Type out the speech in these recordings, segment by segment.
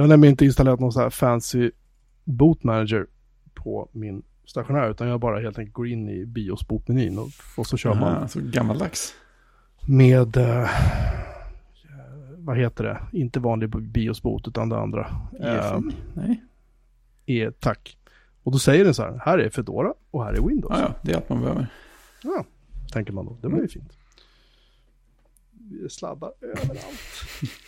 Jag har nämligen inte installerat någon så här fancy boot manager på min stationär utan jag bara helt enkelt går in i bios bootmenyn och, och så kör man Aha, så gammaldags. med, eh, vad heter det, inte vanlig bios boot utan det andra. Eh, EFI? Nej. är tack. Och då säger den så här, här är Fedora och här är Windows. Ja, ja, det är allt man behöver. Ja, tänker man då. Det var ju fint. Vi sladdar överallt.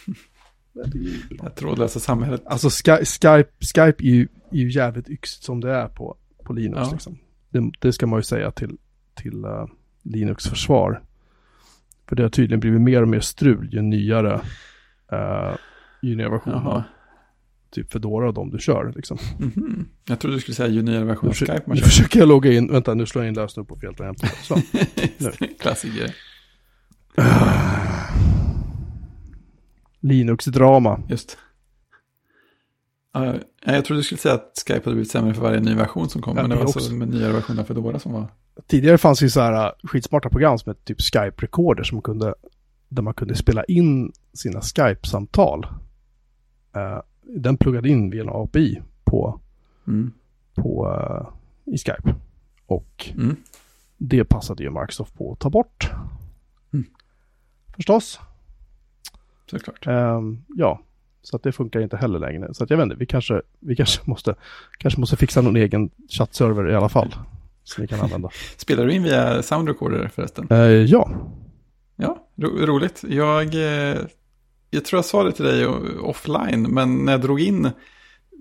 Det är ju bra. Det trådlösa samhället. Alltså Sky, Skype, Skype är, ju, är ju jävligt yxigt som det är på, på Linux. Ja. Liksom. Det, det ska man ju säga till, till uh, Linux försvar. För det har tydligen blivit mer och mer strul ju nyare, uh, ju nyare versioner. Typ Fedora och de du kör. Liksom. Mhm. Jag trodde du skulle säga ju nyare version Nu, av Skype man nu kör. försöker jag logga in. Vänta, nu slår jag in lösenord på fel tangentbord. Klassiker. Linux-drama. Just. Ja, jag trodde du skulle säga att Skype hade blivit sämre för varje ny version som kom. Ja, men det det var också. så med nyare versioner av Fedora som var... Tidigare fanns ju så här uh, skitsmarta program som hette typ Skype Recorder som kunde, där man kunde spela in sina Skype-samtal. Uh, den pluggade in via en API på, Mm. på, uh, i Skype. Och Mm. det passade ju Microsoft på att ta bort. Mm. Förstås. Såklart. Ehm, ja, så att det funkar inte heller längre. Så att jag vet inte, vi kanske, vi kanske, måste, kanske måste fixa någon egen chattserver i alla fall. Som vi kan använda. Spelar du in via Sound Recorder förresten? Eh, ja, Ja, ro roligt. Jag, eh, jag tror jag sa det till dig o- offline, men när jag drog in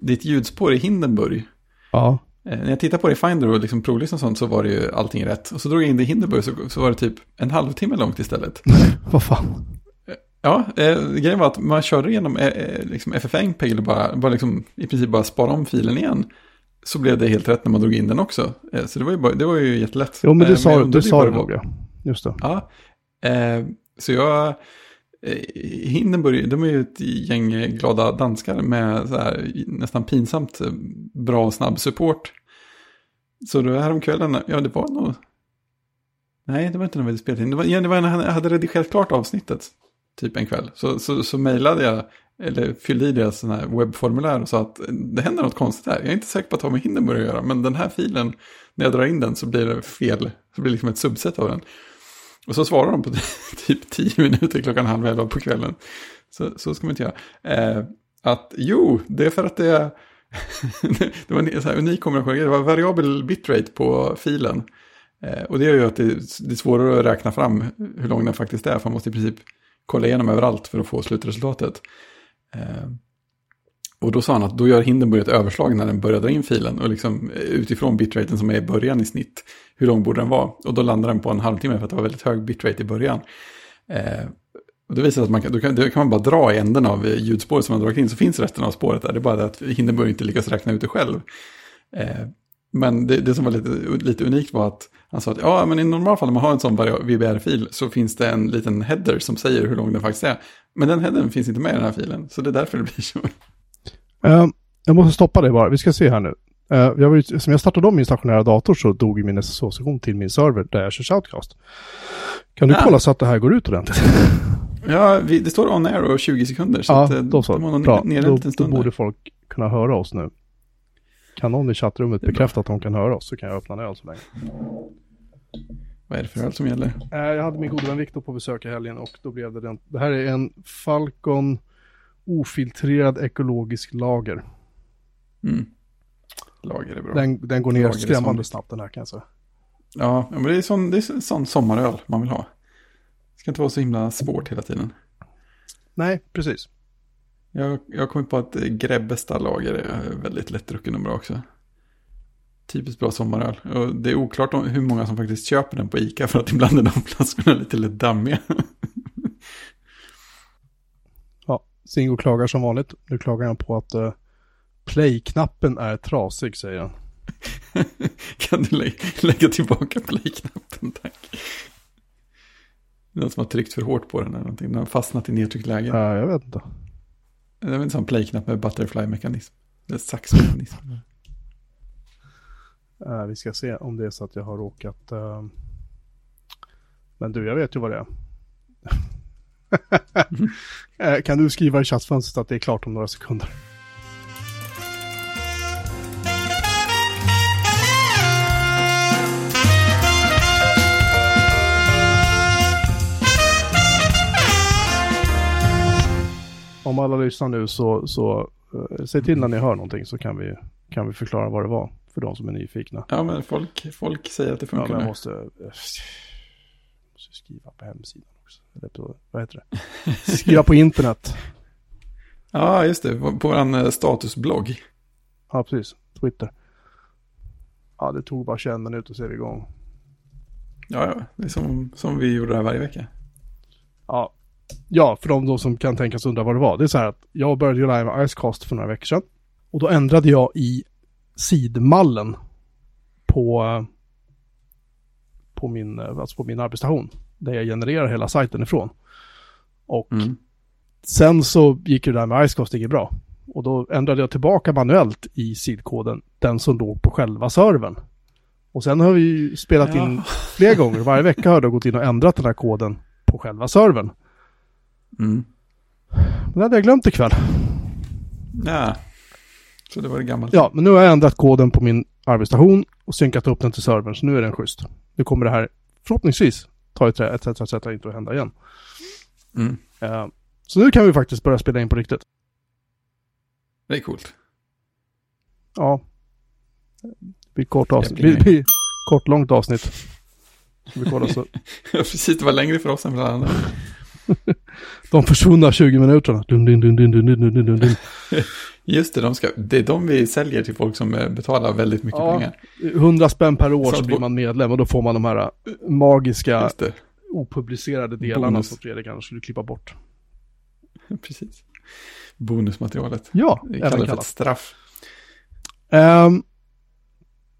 ditt ljudspår i Hindenburg, ja. eh, när jag tittade på det i Finder och liksom provlyssnade sånt så var det ju allting rätt. Och så drog jag in det i Hindenburg så, så var det typ en halvtimme långt istället. Vad fan. Ja, eh, grejen var att man körde igenom eh, eh, liksom FFmpeg och bara, bara liksom, i princip bara spara om filen igen. Så blev det helt rätt när man drog in den också. Eh, så det var ju, bara, det var ju jättelätt. Jo, men Eh, du sa, jag undrade du sa det nog ja. Just det. Ja, eh, så jag... Eh, Hindenburg, de är ju ett gäng eh, glada danskar med så här, nästan pinsamt eh, bra och snabb support. Så då häromkvällen, ja det var nog... Nej, det var inte när vi hade spelat in. Det var, ja, det var när jag hade redigerat klart avsnittet, typ en kväll. Så, så, så mejlade jag, eller fyllde i deras sån här webbformulär och sa att eh, det händer något konstigt här. Jag är inte säker på att Tommy har med Hindenburg att göra, men den här filen, när jag drar in den så blir det fel. Så blir det liksom ett subset av den. Och så svarar de på typ tio minuter klockan halv elva på kvällen. Så, så ska man inte göra. Eh, att jo, det är för att det är... det var en så här unik kombination. Det var variabel bitrate på filen. Eh, och det gör ju att det, det är svårare att räkna fram hur lång den faktiskt är. För man måste i princip kolla igenom överallt för att få slutresultatet. Eh, och då sa han att då gör Hindenburg ett överslag när den börjar dra in filen. Och liksom eh, utifrån bitraten som är i början i snitt. Hur lång borde den vara? Och då landar den på en halvtimme för att det var väldigt hög bitrate i början. Eh, och det visar att man kan, då kan, då kan man bara dra i änden av eh, ljudspåret som man dragit in så finns resten av spåret där. Det är bara det att Hindenburg inte lyckas räkna ut det själv. Eh, men det, det som var lite, lite unikt var att han sa att ja, men i normalfall när man har en sån VBR-fil så finns det en liten header som säger hur lång den faktiskt är. Men den headern finns inte med i den här filen, så det är därför det blir så. Eh, jag måste stoppa det bara. Vi ska se här nu. Eh, jag var som jag startade om min stationära dator så dog min SSH-sektion till min server där jag kör Shoutcast. Kan du Ah. kolla så att det här går ut ordentligt? Ja, vi, det står on air och 20 sekunder. Så ja, att, eh, då så. Bra. nere en Då, då borde folk kunna höra oss nu. Kan någon i chattrummet bekräfta att de kan höra oss så kan jag öppna en öl så länge. Vad är det för öl som gäller? Eh, Jag hade min gode vän Viktor på besök i helgen och då blev det den. Det här är en Falcon ofiltrerad ekologisk lager. Mm. Lager är bra. Den, den går ner Lager skrämmande snabbt den här kan jag säga. Ja, men det är sån, det är sån sommaröl man vill ha. Det ska inte vara så himla svårt hela tiden. Nej, precis. Jag, jag kommit på att eh, Grebbesta lager är väldigt lättdrucken och bra också. Typiskt bra sommaröl. Och det är oklart om hur många som faktiskt köper den på Ica för att ibland är de flaskorna lite lätt dammiga. Ja, Singo klagar som vanligt. Nu klagar han på att uh, play-knappen är trasig, säger han. kan du lä lägga tillbaka play-knappen, tack. Någon som har tryckt för hårt på den eller någonting. Den har fastnat i nedtryckt läge. Ja, jag vet inte. Det är en sån play-knapp med butterfly-mekanism. Eller saxmekanism. Eh, vi ska se om det är så att jag har råkat... eh, Men du, jag vet ju vad det är. Eh, kan du skriva i chattfönstret att det är klart om några sekunder? Om alla lyssnar nu så, så uh, säg till när ni hör någonting så kan vi, kan vi förklara vad det var för de som är nyfikna. Ja, men folk, folk säger att det funkar Ja, men jag måste, uh, måste skriva på hemsidan också. Eller på, vad heter det? Skriva på internet. Ja, just det. På på vår eh, statusblogg. Ja, precis. Twitter. Ja, det tog bara 21 minuter så är vi igång. Ja, ja. Det är som, som vi gjorde det här varje vecka. Ja. Ja, för de då som kan tänkas undra vad det var. Det är så här att jag började ju live med Icecast för några veckor sedan. Och då ändrade jag i sidmallen på, på, min, alltså på min arbetsstation. Där jag genererar hela sajten ifrån. Och Mm. sen så gick det där med Icecast gick bra. Och då ändrade jag tillbaka manuellt i sidkoden, den som låg på själva servern. Och sen har vi ju spelat in Ja. flera gånger. Varje vecka har jag gått in och ändrat den här koden på själva servern. Mm. Men det hade jag glömt ikväll. Ja. Så det var det gammalt. Ja, men nu har jag ändrat koden på min arbetsstation och synkat upp den till servern, så nu är den schysst. Nu kommer det här förhoppningsvis ta ett ett ett ett inte att hända igen. Mm. Eh, så nu kan vi faktiskt börja spela in på riktigt. Det är coolt. Ja. Det blir kort avsnitt. Det blir kort, långt avsnitt. Ska vi kolla så. Precis, det var längre för oss än för alla andra. de försvunna 20 minuterna. Dun, dun, dun, dun, dun, dun, dun, dun. Just det, de ska, det är de vi säljer till folk som eh, betalar väldigt mycket ja, pengar. 100 spänn per år så, så blir man medlem och då får man de här eh, magiska opublicerade delarna Bonus. som Fredrik annars skulle klippa bort. Precis. Bonusmaterialet. Ja, det kallas för ett straff. Um,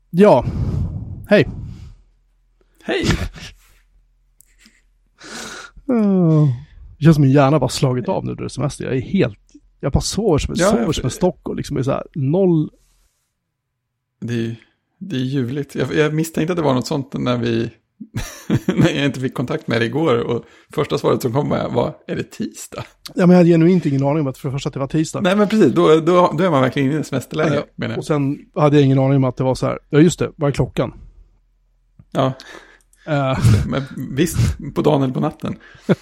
ja, hej. Hej! Uh, det känns som min hjärna bara slagit av nu när det är semester. Jag är helt, jag bara sover som, Ja, sover som en stock och liksom är så här noll. Det är, det är ljuvligt. Jag, jag misstänkte att det var något sånt när vi... när jag inte fick kontakt med dig igår. Och första svaret som kom var, var är det tisdag? Ja, men jag hade genuint ingen aning om att för det första att det var tisdag. Nej men precis, då, då, då är man verkligen inne i semesterläge. Ja, menar jag. Och sen hade jag ingen aning om att det var så här, ja just det, vad är klockan? Ja, Eh, men visst, på dagen eller på natten.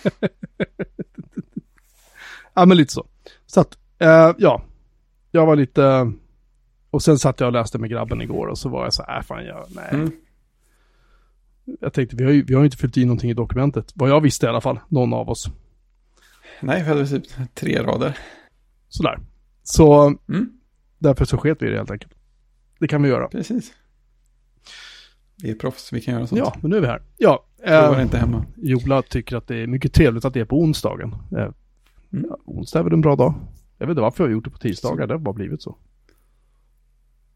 ja, men lite så. Så att, eh, ja, jag var lite, och sen satt jag och läste med grabben igår och så var jag så här, äh, fan jag, nej. Mm. Jag tänkte, vi har ju vi har inte fyllt i någonting i dokumentet. Vad jag visste i alla fall, någon av oss. Nej, vi hade typ tre rader. Sådär. Så Mm, därför så sket vi det helt enkelt. Det kan vi göra. precis. Vi är proffs, vi kan göra sånt. Ja, men nu är vi här. Ja, eh, inte hemma. Jola tycker att det är mycket trevligt att det är på onsdagen. Eh, Mm. ja, onsdag är väl en bra dag. Jag vet inte varför jag har gjort det på tisdagar, det har bara blivit så.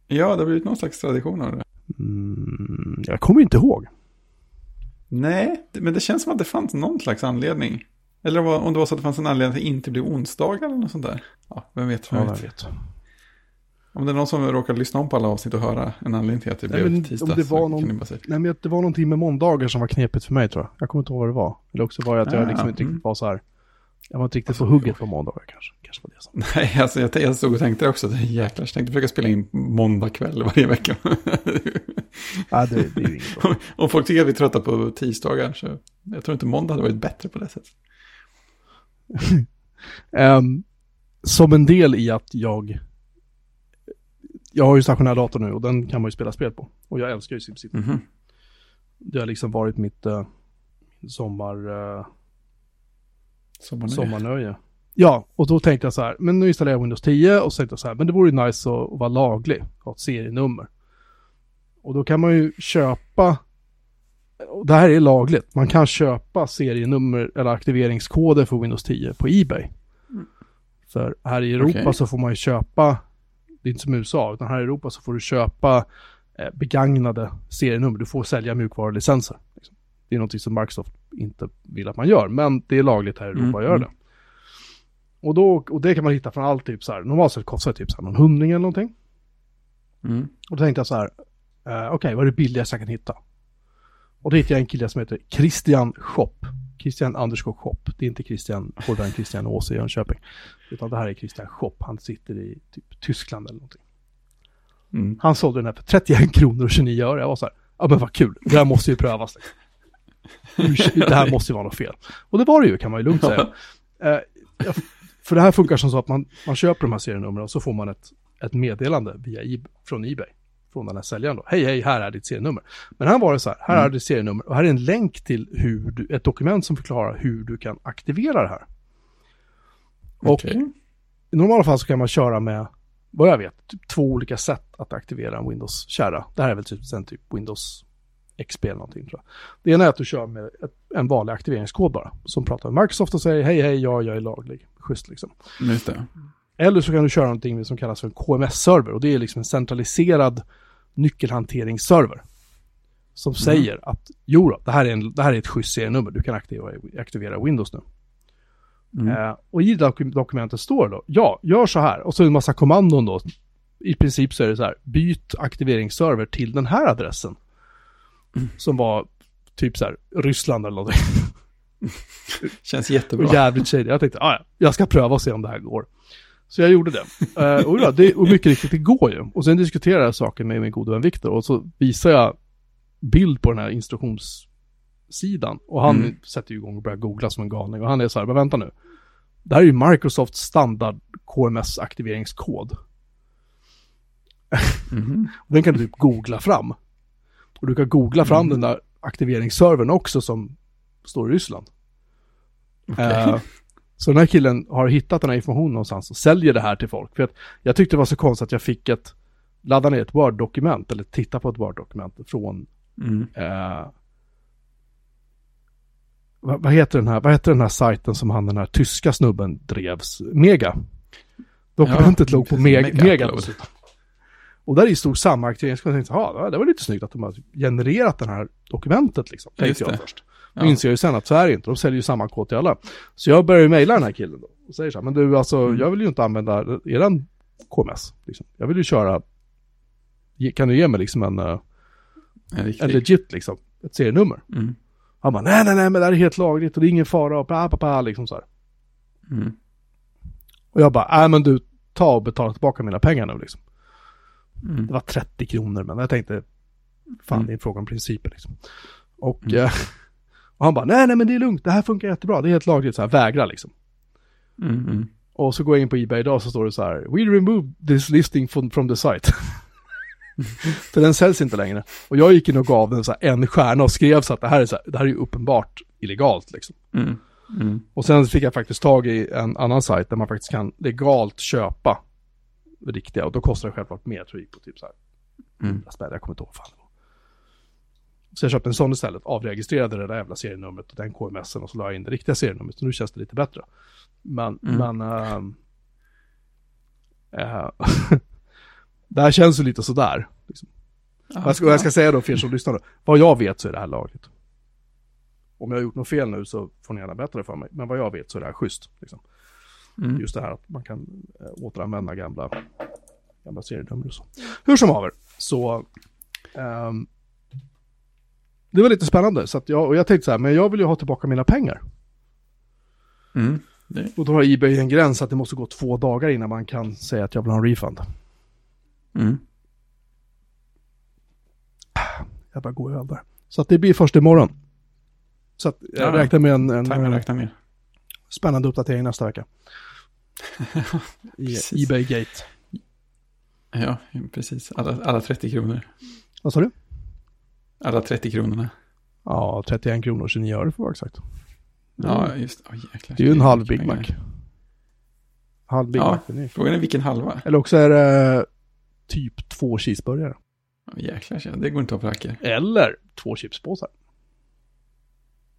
Ja, det har blivit någon slags tradition av det. Mm, jag kommer inte ihåg. Nej, men det känns som att det fanns någon slags anledning. Eller om det var- så att det fanns en anledning att det inte blev onsdagar eller något sånt där. Ja, vem vet. Vem Ja, vet. vet. Om det är någon som råkar lyssna om på alla avsnitt och höra en anledning till att det Nej, blev men tisdag om det var kan någon- ni bara säga. Nej, men det var någonting med måndagar som var knepigt för mig tror jag. Jag kommer inte ihåg vad det var. Eller också var det att jag Ah, liksom inte mm. riktigt var så här. Jag var inte riktigt på Alltså, hugget på måndagar kanske. Kanske var det som. Nej, alltså jag, jag stod och tänkte också jäklar, jag tänkte försöka spela in måndag kväll varje vecka. Nej, det, det är ju inget bra. Om folk tycker att vi är trötta på tisdagar så jag tror inte måndag hade varit bättre på det sättet. Ehm, som en del i att jag... Jag har ju stationär dator nu och den kan man ju spela spel på. Och jag älskar ju SimCity. Mhm. Det har liksom varit mitt uh, sommar, uh, Sommarnöje. sommarnöje. Ja, och då tänkte jag så här, men nu installerar jag Windows 10 och så tänkte jag så här, men det vore ju nice att, att vara laglig, ha ett serienummer. Och då kan man ju köpa, och det här är lagligt, man kan köpa serienummer eller aktiveringskoder för Windows 10 på Ebay. Mm. För här i Europa Okej. så får man ju köpa, det är inte som USA, utan här i Europa så får du köpa eh, begagnade serienummer, du får sälja mjukvarulicenser. Liksom. Det är någonting som Microsoft inte vill att man gör, men det är lagligt här i Europa Mm, att göra mm. det. Och, då, och det kan man hitta från allt typ så här, normalt sett kostar det typ så här någon hundring eller någonting. Mm. Och då tänkte jag så här, eh, okej vad är det billigaste jag kan hitta? Och då hittade jag en kille som heter Christian Shop. Christian underscore Shop. Det är inte Christian, hårdare än Christian Åse i Jönköping. Utan det här är Christian Shop. Han sitter i typ Tyskland eller någonting. Mm. Han sålde den här för 31 kronor och 29 öre. Jag var så här, ja men vad kul, det här måste ju prövas. Det här måste ju vara något fel. Och det var det ju, kan man ju lugnt säga. Eh, För det här funkar som så att man, man köper de här serienumren och så får man ett, ett meddelande via från Ebay. Från den här säljaren då. Hej, hej, här är ditt serienummer. Men här var det så här, här Mm. är ditt serienummer och här är en länk till hur du, ett dokument som förklarar hur du kan aktivera det här. Och Okej. i normala fall så kan man köra med, vad jag vet, typ två olika sätt att aktivera en Windows-kärra. Det här är väl typ, sen typ Windows XP eller någonting tror jag. Det ena är att du kör med ett, en vanlig aktiveringskod bara. Som pratar med Microsoft och säger hej hej, ja jag är laglig. Schysst liksom. Just det. Eller så kan du köra någonting som kallas för en KMS-server och det är liksom en centraliserad nyckelhanteringsserver. Som säger att jo då, det här är, en, det här är ett schysst serienummer, du kan aktivera, aktivera Windows nu. Mm. Eh, och i dokum- dokumentet står det då, ja, gör så här. Och så en massa kommandon då. I princip så är det så här, byt aktiveringsserver till den här adressen. Som var typ så här, Ryssland eller någonting. Känns Och jättebra. jävligt shady. Jag tänkte, ah, ja, jag ska pröva och se om det här går. Så jag gjorde det. Eh, och, ja, det och mycket riktigt, det går ju. Och sen diskuterade jag saken med min gode vän Viktor och så visar jag bild på den här instruktionssidan. Och han Mm. sätter ju igång och börjar googla som en galning. Och han är så här, men vänta nu. Det här är ju Microsofts standard KMS-aktiveringskod. Mhm. Den kan du typ googla fram. Och du kan googla fram Mm. den där aktiveringsservern också som står i Ryssland. Okej. Eh, så den här killen har hittat den här informationen någonstans och säljer det här till folk. För att jag tyckte det var så konstigt att jag fick ett, ladda ner ett Word-dokument eller titta på ett Word-dokument från, Mm. eh, vad, vad heter den här, vad heter den här sajten som han den här tyska snubben drevs? Mega. Dokumentet Ja, låg på Mega. Mega och där i stod samma tänkte, "Ja, det var lite snyggt att de har genererat det här dokumentet liksom. Tänkte jag först. Ja. Inser jag ju sen att så är det inte, de säljer ju samma kod till alla. Så jag börjar ju mejla den här killen då. Och säger så här, men du alltså, Mm. jag vill ju inte använda eran KMS. Liksom. Jag vill ju köra, kan du ge mig liksom en, eh, En en legit liksom, ett serienummer? Mm. Han bara, nej nej nej men det här är helt lagligt och det är ingen fara och bla bla bla liksom så här. Mm. Och jag bara, nej men du, ta och betala tillbaka mina pengar nu liksom. Mm. Det var 30 kronor men jag tänkte, fan Mm. det är en fråga om principer liksom. Och, Mm. Och han bara, nej nej men det är lugnt, det här funkar jättebra, det är helt lagligt så här, vägra liksom. Mm. Mm. Och så går jag in på Ebay idag så står det så här, we remove this listing from, from the site. För den säljs inte längre. Och jag gick in och gav den så här en stjärna och skrev så att det här är, så här, det här är uppenbart illegalt liksom. Mm. Mm. Och sen fick jag faktiskt tag i en annan sajt där man faktiskt kan legalt köpa riktiga. Och då kostar det självklart mer, tror jag på typ så här, Mm. 100 spänn, jag kommer inte ihåg vad fan. Så jag köpte en sån istället, avregistrerade det där jävla serienumret och den KMSen och så la jag in det riktiga serienumret. Så nu känns det lite bättre. Men, Mm. men... ehm, eh, det här känns ju lite sådär. Liksom. Och jag, ska, jag ska säga då för er som lyssnar då, vad jag vet så är det här lagligt. Om jag har gjort något fel nu så får ni gärna berätta det för mig. Men vad jag vet så är det här schysst. Liksom. Mm. Just det här att man kan eh, återanvända gamla, gamla serienummer och så. Hur som haver, så... ehm, det var lite spännande, så jag, och jag tänkte så här, men jag vill ju ha tillbaka mina pengar. Mm. Och då har Ebay en gräns att det måste gå två dagar innan man kan säga att jag vill ha en refund. Mm. Jag bara går över. Så att det blir först imorgon. Så att jag Ja, räknar med en, en, Timern räknar ner. spännande uppdatering nästa vecka. I. Ebay Gate. Ja, precis. Alla, alla 30 kronor. Vad sa du? Alla 30 kronorna. Ja, 31 kronor 29 öre för att vara exakt. Ja, just oh, jäklar. Det är ju en halv Big Mac. Halv Big Ja. Mac. Frågan är vilken halva? Eller också är det typ två cheeseburgare. Ja, jäklar, det går inte att ha på. Eller två chipspåsar.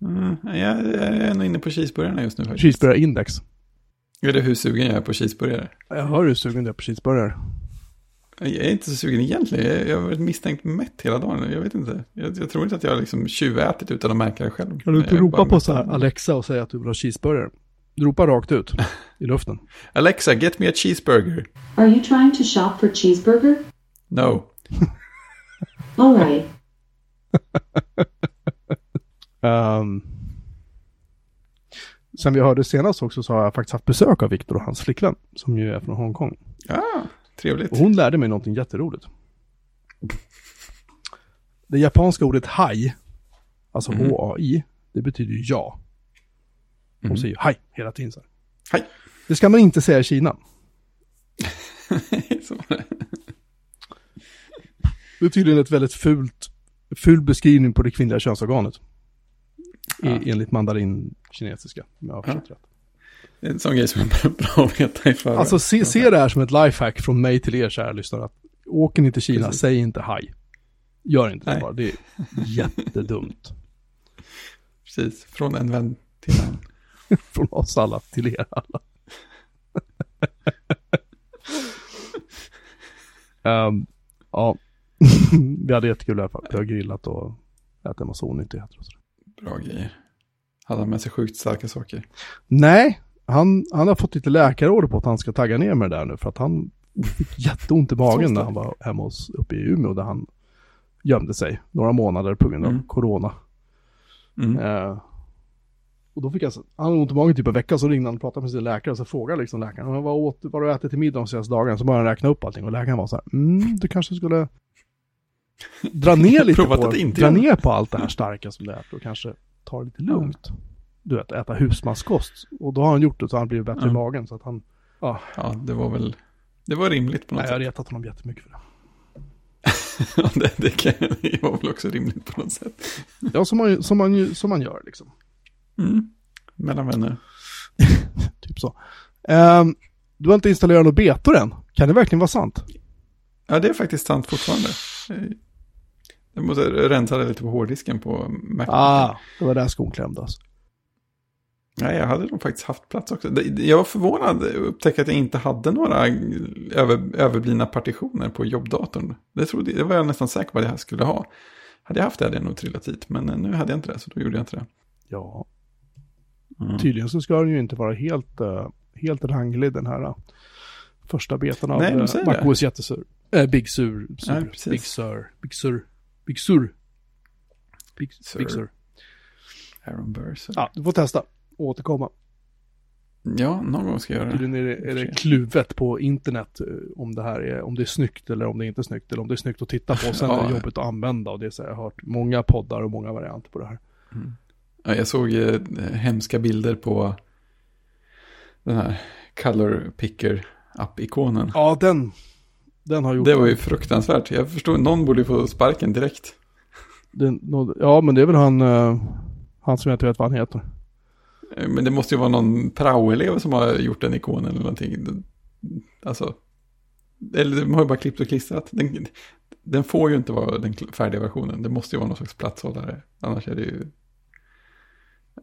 Mm, jag jag är nog inne på cheeseburgarna just nu faktiskt. Cheeseburgarindex. Är det hur sugen jag är på cheeseburgare? Jag hör hur sugen du är på cheeseburgare. Jag är inte så sugen egentligen. Jag- Jag har varit misstänkt mätt hela dagen. Jag vet inte. Jag, jag tror inte att jag har liksom tjuvätit utan att märka det själv. Kan du inte ropa på så här Alexa och säga att du vill ha cheeseburgare? Du ropar rakt ut i luften. Alexa, get me a cheeseburger. Are you trying to shop for cheeseburger? No. All right. Um, sen vi hörde senast också så har jag faktiskt haft besök av Viktor och hans flickvän. Som ju är från Hongkong. Ah, trevligt. Och hon lärde mig någonting jätteroligt. Det japanska ordet haj, alltså Mhm. H-A-I, det betyder ju ja. Hon Mhm. säger haj hela tiden så. Hej. Det ska man inte säga i Kina. Så var det. Det är tydligen ett väldigt fult, ful beskrivning på det kvinnliga könsorganet. Ja. Enligt mandarin-kinesiska, om jag har förstått rätt. Det är en sån grej som är bra att veta i förväg. Alltså se, se det här som ett lifehack från mig till er kära lyssnare. Åker ni till Kina, Precis. säg inte haj. Gör inte det Nej. bara, det är jättedumt. Precis, från en vän till en. Från oss alla till er alla. Ehm, ja, vi hade jättekul i alla fall. Vi har grillat och ätit en massa onyttigheter. Bra grejer. Hade han med sig sjukt starka saker. Nej, han, han har fått lite läkarorder på att han ska tagga ner med det där nu. För att han fick jätteont i magen när han var hemma hos, uppe i Umeå där han gömde sig några månader på grund av Mm. corona. Mm. Eh, och då fick jag, han hade ont i magen typ en vecka, så ringde han och pratade med sin läkare och så frågade liksom läkaren, "Men vad, åt, vad har du ätit till middag de senaste dagarna? Så började han räkna upp allting och läkaren var så här, mm, du kanske skulle dra ner lite på, dra göra det." ner på allt det här starka som du äter och kanske ta det lite lugnt. Du vet, äta husmanskost. Och då har han gjort det så han blivit bättre Ja. i magen. Så att han, ja, Ja, det var väl, det var rimligt på något nej, jag har sätt. retat honom jättemycket för det. Ja, det, det, kan, det var väl också rimligt på något sätt. Ja, som man, som man, som man gör liksom. Mm. Mellan vänner. Typ så. Ehm, du har inte installerat något betor än. Kan det verkligen vara sant? Ja, det är faktiskt sant fortfarande. Jag måste rensa det lite på hårddisken på Mac. Ah, det var där skon klämdes. Nej, jag hade nog faktiskt haft plats också. Jag var förvånad att upptäcka att jag inte hade några över, överblivna partitioner på jobbdatorn. Det, trodde, det var jag nästan säker på att jag skulle ha. Hade jag haft det hade jag nog trillat hit, men eh, nu hade jag inte det, så då gjorde jag inte det. Ja, Mm. tydligen så ska den ju inte vara helt, uh, helt ranglig den här uh, första betan av Nej, säger MacOS jättesur. Äh, Big Sur. sur Nej. Big Sur. Big Sur. Big Sur. Big Sur. Big Sur. Aaron Burr. Ja, du får testa. Och Återkomma. Ja, någon gång ska jag göra det. Tydligen är det, är det kluvet på internet eh, om det här är, om det är snyggt eller om det inte är snyggt. Eller om det är snyggt att titta på. Sen är Ja. det jobbigt att använda och det är så här, jag har hört många poddar och många varianter på det här. Ja, jag såg eh, hemska bilder på den här color picker app-ikonen. Ja, den, den har gjort Det var ju fruktansvärt. Jag förstår, någon borde få sparken direkt. den, Ja, men det är väl han, eh, han som jag inte vet vad han heter. Eh, Men det måste ju vara någon praoelev som har gjort den ikonen eller någonting. Alltså, eller de har ju bara klippt och klistrat. Den, den får ju inte vara den färdiga versionen. Det måste ju vara någon slags platshållare. Annars är det ju,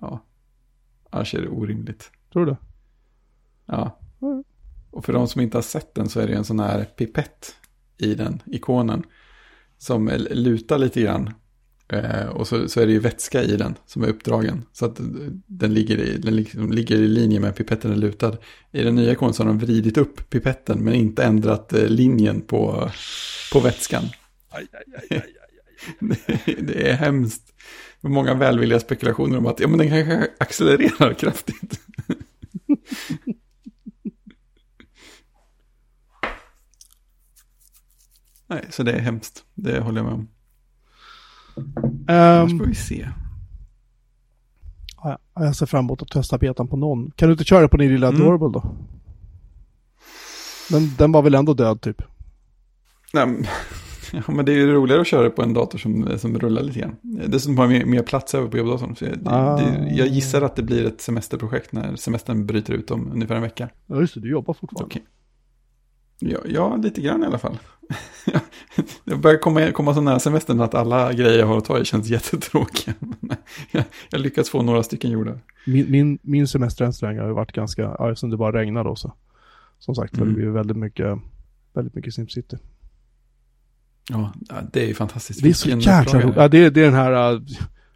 ja, annars är det orimligt. Tror du? Ja. Och för de som inte har sett den så är det en sån här pipett i den ikonen. Som lutar lite grann. Eh, och så, så är det ju vätska i den som är uppdragen. Så att den ligger i, den liksom ligger i linje med pipetten är lutad. I den nya ikonen så har de vridit upp pipetten men inte ändrat eh, linjen på, på vätskan. det, det är hemskt. Det är många välvilliga spekulationer om att ja, men den kanske accelererar kraftigt. Nej, så det är hemskt. Det håller jag med om. Annars Um, får vi se. ja, jag ser fram emot att testa betan på någon. Kan du inte köra på din lilla Mm. Adorable då? Den, den var väl ändå död typ? Nej, men- ja, men det är ju roligare att köra på en dator som, som rullar lite grann. Dessutom har jag mer, mer plats över på jobbdatorn. Så jag, Ah. det, jag gissar att det blir ett semesterprojekt när semestern bryter ut om ungefär en vecka. Ja just det, du jobbar fortfarande. Okej. Ja, ja, lite grann i alla fall. det börjar komma, komma så nära semestern att alla grejer jag har att ta i känns jättetråkiga. Jag, jag lyckats få några stycken gjorda. Min, min, min semester än så länge har ju varit ganska, ja eftersom det bara regnade då så. Som sagt, Mm. det blir väldigt mycket, väldigt mycket SimCity. Ja, det är ju fantastiskt. Det är så jäkla roligt. Ja, det, är- det är den här, uh,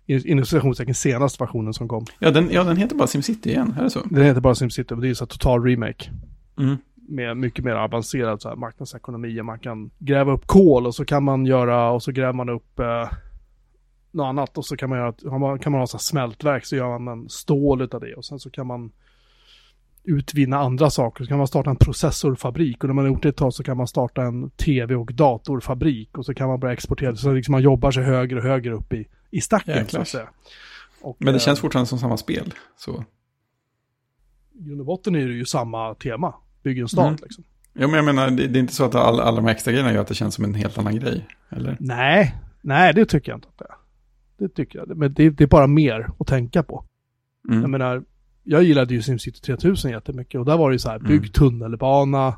inom citationstecken, senaste versionen som kom. Ja den, ja, den heter bara SimCity igen, är det så? Den heter bara SimCity, men det är ju så total remake. Mm. Med mycket mer avancerad så här, marknadsekonomi. Man kan gräva upp kol och så kan man göra, och så gräver man upp eh, något annat. Och så kan man göra, kan man ha så smältverk så gör man en stål utav det. Och sen så kan man utvinna andra saker. Så kan man starta en processorfabrik. Och när man har gjort det ett tag så kan man starta en tv och datorfabrik. Och så kan man börja exportera. Så liksom man jobbar sig högre och högre upp i, i stacken så Jäklar. att säga. Och, Men det eh, känns fortfarande som samma spel. Så. i grund och botten är det ju samma tema. Bygg en stad Mm. liksom. Ja, men jag menar, det, det är inte så att alla, alla de här extra grejerna gör att det känns som en helt annan grej. Eller? Nej, nej det tycker jag inte att det är. Det tycker jag. Men det, det är bara mer att tänka på. Jag Mm. menar, jag gillade ju SimCity 3000 jättemycket och där var det ju så här, bygg Mm. tunnelbana. Eh,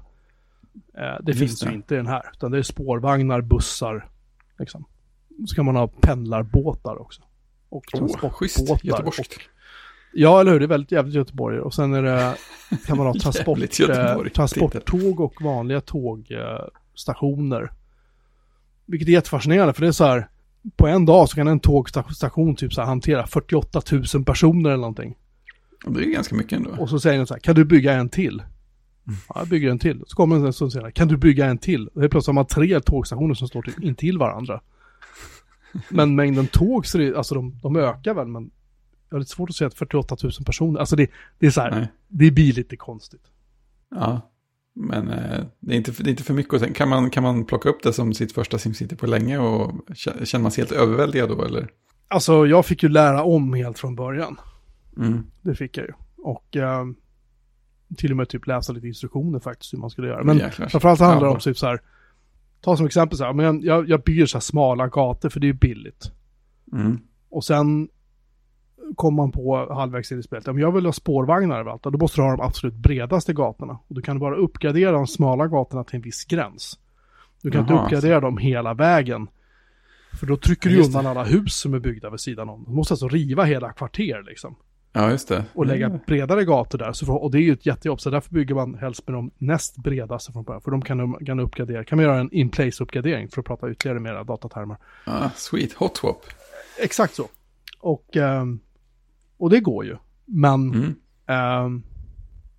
det Just finns det. ju inte i den här, utan det är spårvagnar, bussar, liksom. Så kan man ha pendlarbåtar också. Och Åh, schysst. Göteborgskt. Ja, eller hur? Det är väldigt jävligt Göteborg. Och sen är det, kan man ha transport, eh, transporttåg och vanliga tågstationer. Vilket är jättefascinerande, för det är så här, på en dag så kan en tågstation typ så här hantera 48 000 personer eller någonting. Det är ju ganska mycket ändå. Och så säger den så här, kan du bygga en till? Ja, jag bygger en till. Så kommer den en stund senare, kan du bygga en till? Och helt plötsligt har man tre tågstationer som står typ intill varandra. Men mängden tåg, så det, alltså de, de ökar väl, men jag har lite svårt att säga att 48 000 personer, alltså det, det är så här, Nej. det blir lite konstigt. Ja, men eh, det, är inte, det är inte för mycket. Och sen kan man, kan man plocka upp det som sitt första SimCity på länge och kä- känner man sig helt överväldigad då eller? Alltså jag fick ju lära om helt från början. Mm. Det fick jag ju. Och eh, till och med typ läsa lite instruktioner faktiskt hur man skulle göra. Men Jäklar. framförallt handlar det om typ så här, ta som exempel så här, men jag, jag bygger så här smala gator för det är billigt. Mm. Och sen kom man på halvvägs in i spelet, men jag vill ha spårvagnar överallt. Då måste du ha de absolut bredaste gatorna. Och du kan bara uppgradera de smala gatorna till en viss gräns. Du kan inte Jaha, uppgradera dem hela vägen. För då trycker Ja, du undan alla hus som är byggda vid sidan om. Du måste alltså riva hela kvarter liksom. Ja, just det. Och lägga Mm. bredare gator där. För, och det är ju ett jättejobb. Så därför bygger man helst med de näst bredaste från början. För de kan, kan uppgradera. Kan man göra en in-place-uppgradering för att prata ytterligare mera datatermer. Ah, sweet, hot swap. Exakt så. Och, ehm, och det går ju. Men Mm. ehm,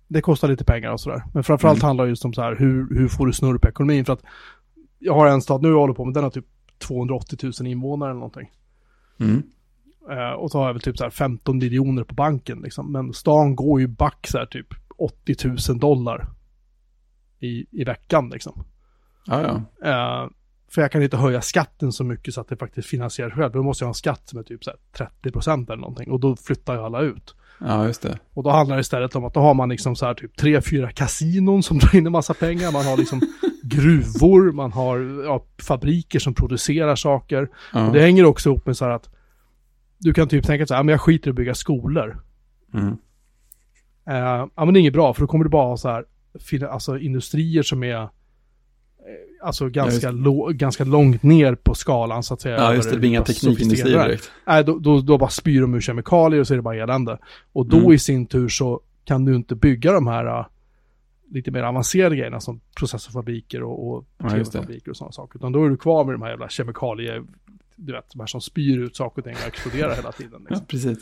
det kostar lite pengar och sådär. Men framförallt Mm. handlar det just om så här, hur, hur får du snurr på ekonomin? För att jag har en stad nu jag håller på med, den har typ 280 000 invånare eller någonting. Mm. Eh, och så har jag väl typ så här 15 miljoner på banken liksom. Men stan går ju back så här typ 80 000 dollar i, i veckan liksom. Ja, ja. Eh, för jag kan inte höja skatten så mycket så att det faktiskt finansierar själv. Då måste jag ha en skatt som är typ så här 30% eller någonting. Och då flyttar ju alla ut. Ja, just det. Och då handlar det istället om att då har man liksom så här typ tre, fyra kasinon som drar in en massa pengar. Man har liksom gruvor, man har ja, fabriker som producerar saker. Ja. Och det hänger också ihop med så här att du kan typ tänka så här, "Ja, men jag skiter i att bygga skolor. Mm. Eh, ja men det är inget bra för då kommer du bara ha så här, alltså industrier som är Alltså ganska, lo- ganska långt ner på skalan så att säga. Ja, just det. Det blir inga teknikindustrier direkt. Nej, då, då, då bara spyr de ur kemikalier och så är det bara elände. Och då Mm. i sin tur så kan du inte bygga de här uh, lite mer avancerade grejerna som processorfabriker och, och Ja, tv-fabriker och sådana saker. Utan då är du kvar med de här jävla kemikalier, du vet, de här som spyr ut saker och ting och exploderar hela tiden. Ja, Liksom. precis.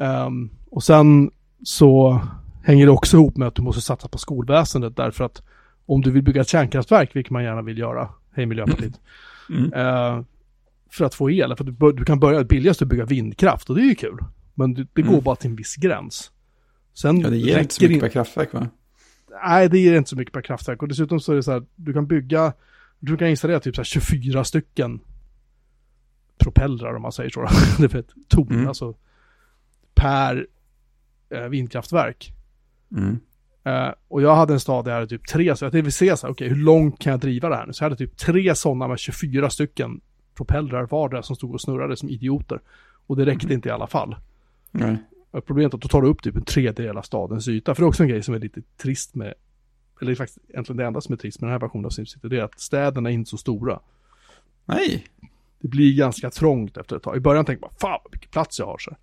Ehm, och sen så hänger det också ihop med att du måste satsa på skolväsendet därför att om du vill bygga ett kärnkraftverk, vilket man gärna vill göra, hej Miljöpartiet, Mm. eh, för att få el, för att du, du kan börja billigast att bygga vindkraft och det är ju kul. Men det, det går Mm. bara till en viss gräns. Sen Ja, det ger inte så mycket in- per kraftverk va? Nej, det ger inte så mycket per kraftverk. Och dessutom så är det så här, du kan bygga, du kan installera typ så här 24 stycken propellrar om man säger så. det är ett torn, Mm. alltså per eh, vindkraftverk. Mm. Eh, och jag hade en stad där jag hade typ tre, så jag vill se så här, okej hur långt kan jag driva det här nu? Så jag hade typ tre sådana med 24 stycken propellrar vardera som stod och snurrade som idioter. Och det räckte inte i alla fall. Och Problemet är att då tar du upp typ en tredjedel av stadens yta. För det är också en grej som är lite trist med, eller det är faktiskt egentligen det enda som är trist med den här versionen av SimCity, det är att städerna är inte så stora. Nej. Det blir ganska trångt efter ett tag. I början tänkte man, fan vad mycket plats jag har så.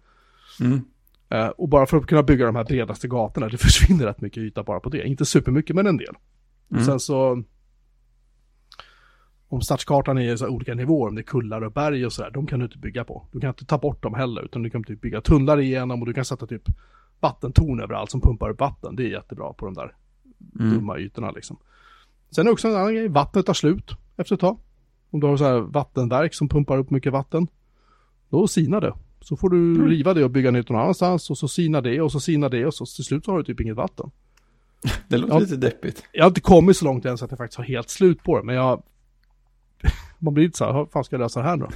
Mm. Eh, och bara för att kunna bygga de här bredaste gatorna, det försvinner rätt mycket yta bara på det. Inte supermycket, men en del. Mm. Och sen så, om stadskartan är i så olika nivåer, om det är kullar och berg och sådär, de kan du inte bygga på. Du kan inte ta bort dem heller, utan du kan typ bygga tunnlar igenom och du kan sätta typ vattentorn överallt som pumpar upp vatten. Det är jättebra på de där Mm. dumma ytorna liksom. Sen är det också en annan grej, vattnet tar slut efter ett tag. Om du har så här vattenverk som pumpar upp mycket vatten, då sinar det. Så får du riva det och bygga nytt någon annanstans och så sinar det och så sinar det och så till slut så har du typ inget vatten. Det låter Ja. lite deppigt. Jag har inte kommit så långt än så att jag faktiskt har helt slut på det, men jag... Man blir lite så här, hur fan ska jag lösa det här nu då?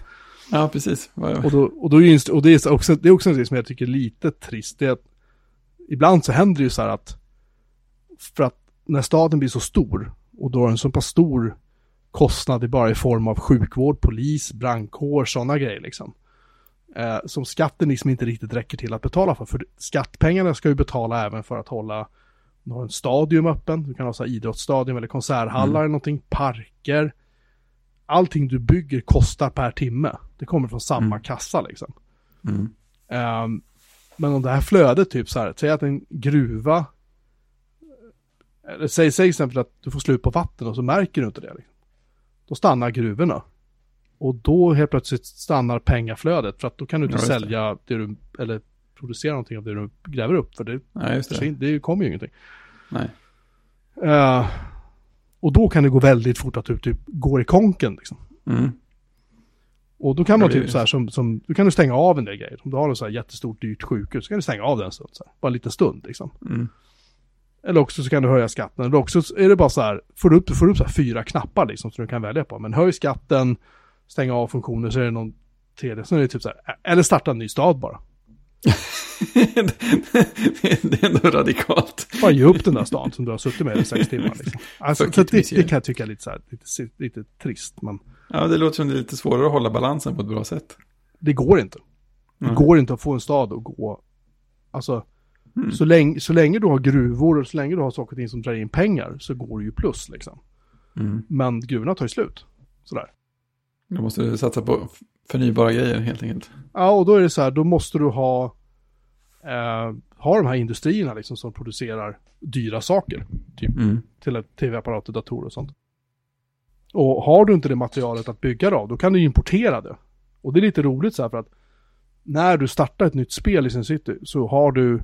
Ja, precis. Och, då, och, då är och det, är också, det är också en grej som jag tycker är lite trist, det är att ibland så händer det ju så här att för att när staden blir så stor och då har en så pass stor kostnad bara i form av sjukvård, polis, brandkår, sådana grejer liksom. Eh, som skatten liksom inte riktigt räcker till att betala för. För skattpengarna ska ju betala även för att hålla du har en stadion öppen, du kan ha så idrottsstadion eller konserthallar Mm. eller någonting, parker. Allting du bygger kostar per timme. Det kommer från samma Mm. kassa liksom. Mm. Ehm, men om det här flödet typ så här, säg att en gruva, eller säg, säg exempel att du får slut på vatten och så märker du inte det. Liksom. Då stannar gruvorna. Och då helt plötsligt stannar pengaflödet för att då kan du inte Ja, just det. sälja det du, eller producera någonting av det du gräver upp för det, just det. det kommer ju ingenting. Nej. Eh, och då kan det gå väldigt fort att du typ går i konken liksom. Mm. Och då kan man Ja, typ så här som, som, du kan du stänga av en del grejer. Om du har ett så här jättestort dyrt sjukhus så kan du stänga av den en stund så här. Bara en liten stund liksom. Mm. Eller också så kan du höja skatten. Eller också så är det bara så här, får du upp, får du upp så här fyra knappar liksom som du kan välja på. Men höj skatten, stänga av funktioner så är det någon tredje. Sen är det typ så här, eller starta en ny stad bara. det är ändå radikalt. Bara ge upp den där stan som du har suttit med i sex timmar liksom. Alltså, det, det kan jag tycka är lite så här, lite, lite trist. Men Ja, det låter som det är lite svårare att hålla balansen på ett bra sätt. det går inte. Det Mm. går inte att få en stad att gå, alltså, Mm. så, länge, så länge du har gruvor och så länge du har saker och ting som drar in pengar så går det ju plus liksom. Mm. Men gruvorna tar ju slut. Sådär. Då måste du satsa på förnybara grejer helt enkelt. Ja, och då är det så här, då måste du ha, eh, ha de här industrierna liksom som producerar dyra saker. Typ Mm. till tv-apparater, datorer och sånt. Och har du inte det materialet att bygga det av, då kan du importera det. Och det är lite roligt så här för att när du startar ett nytt spel i sin city så har du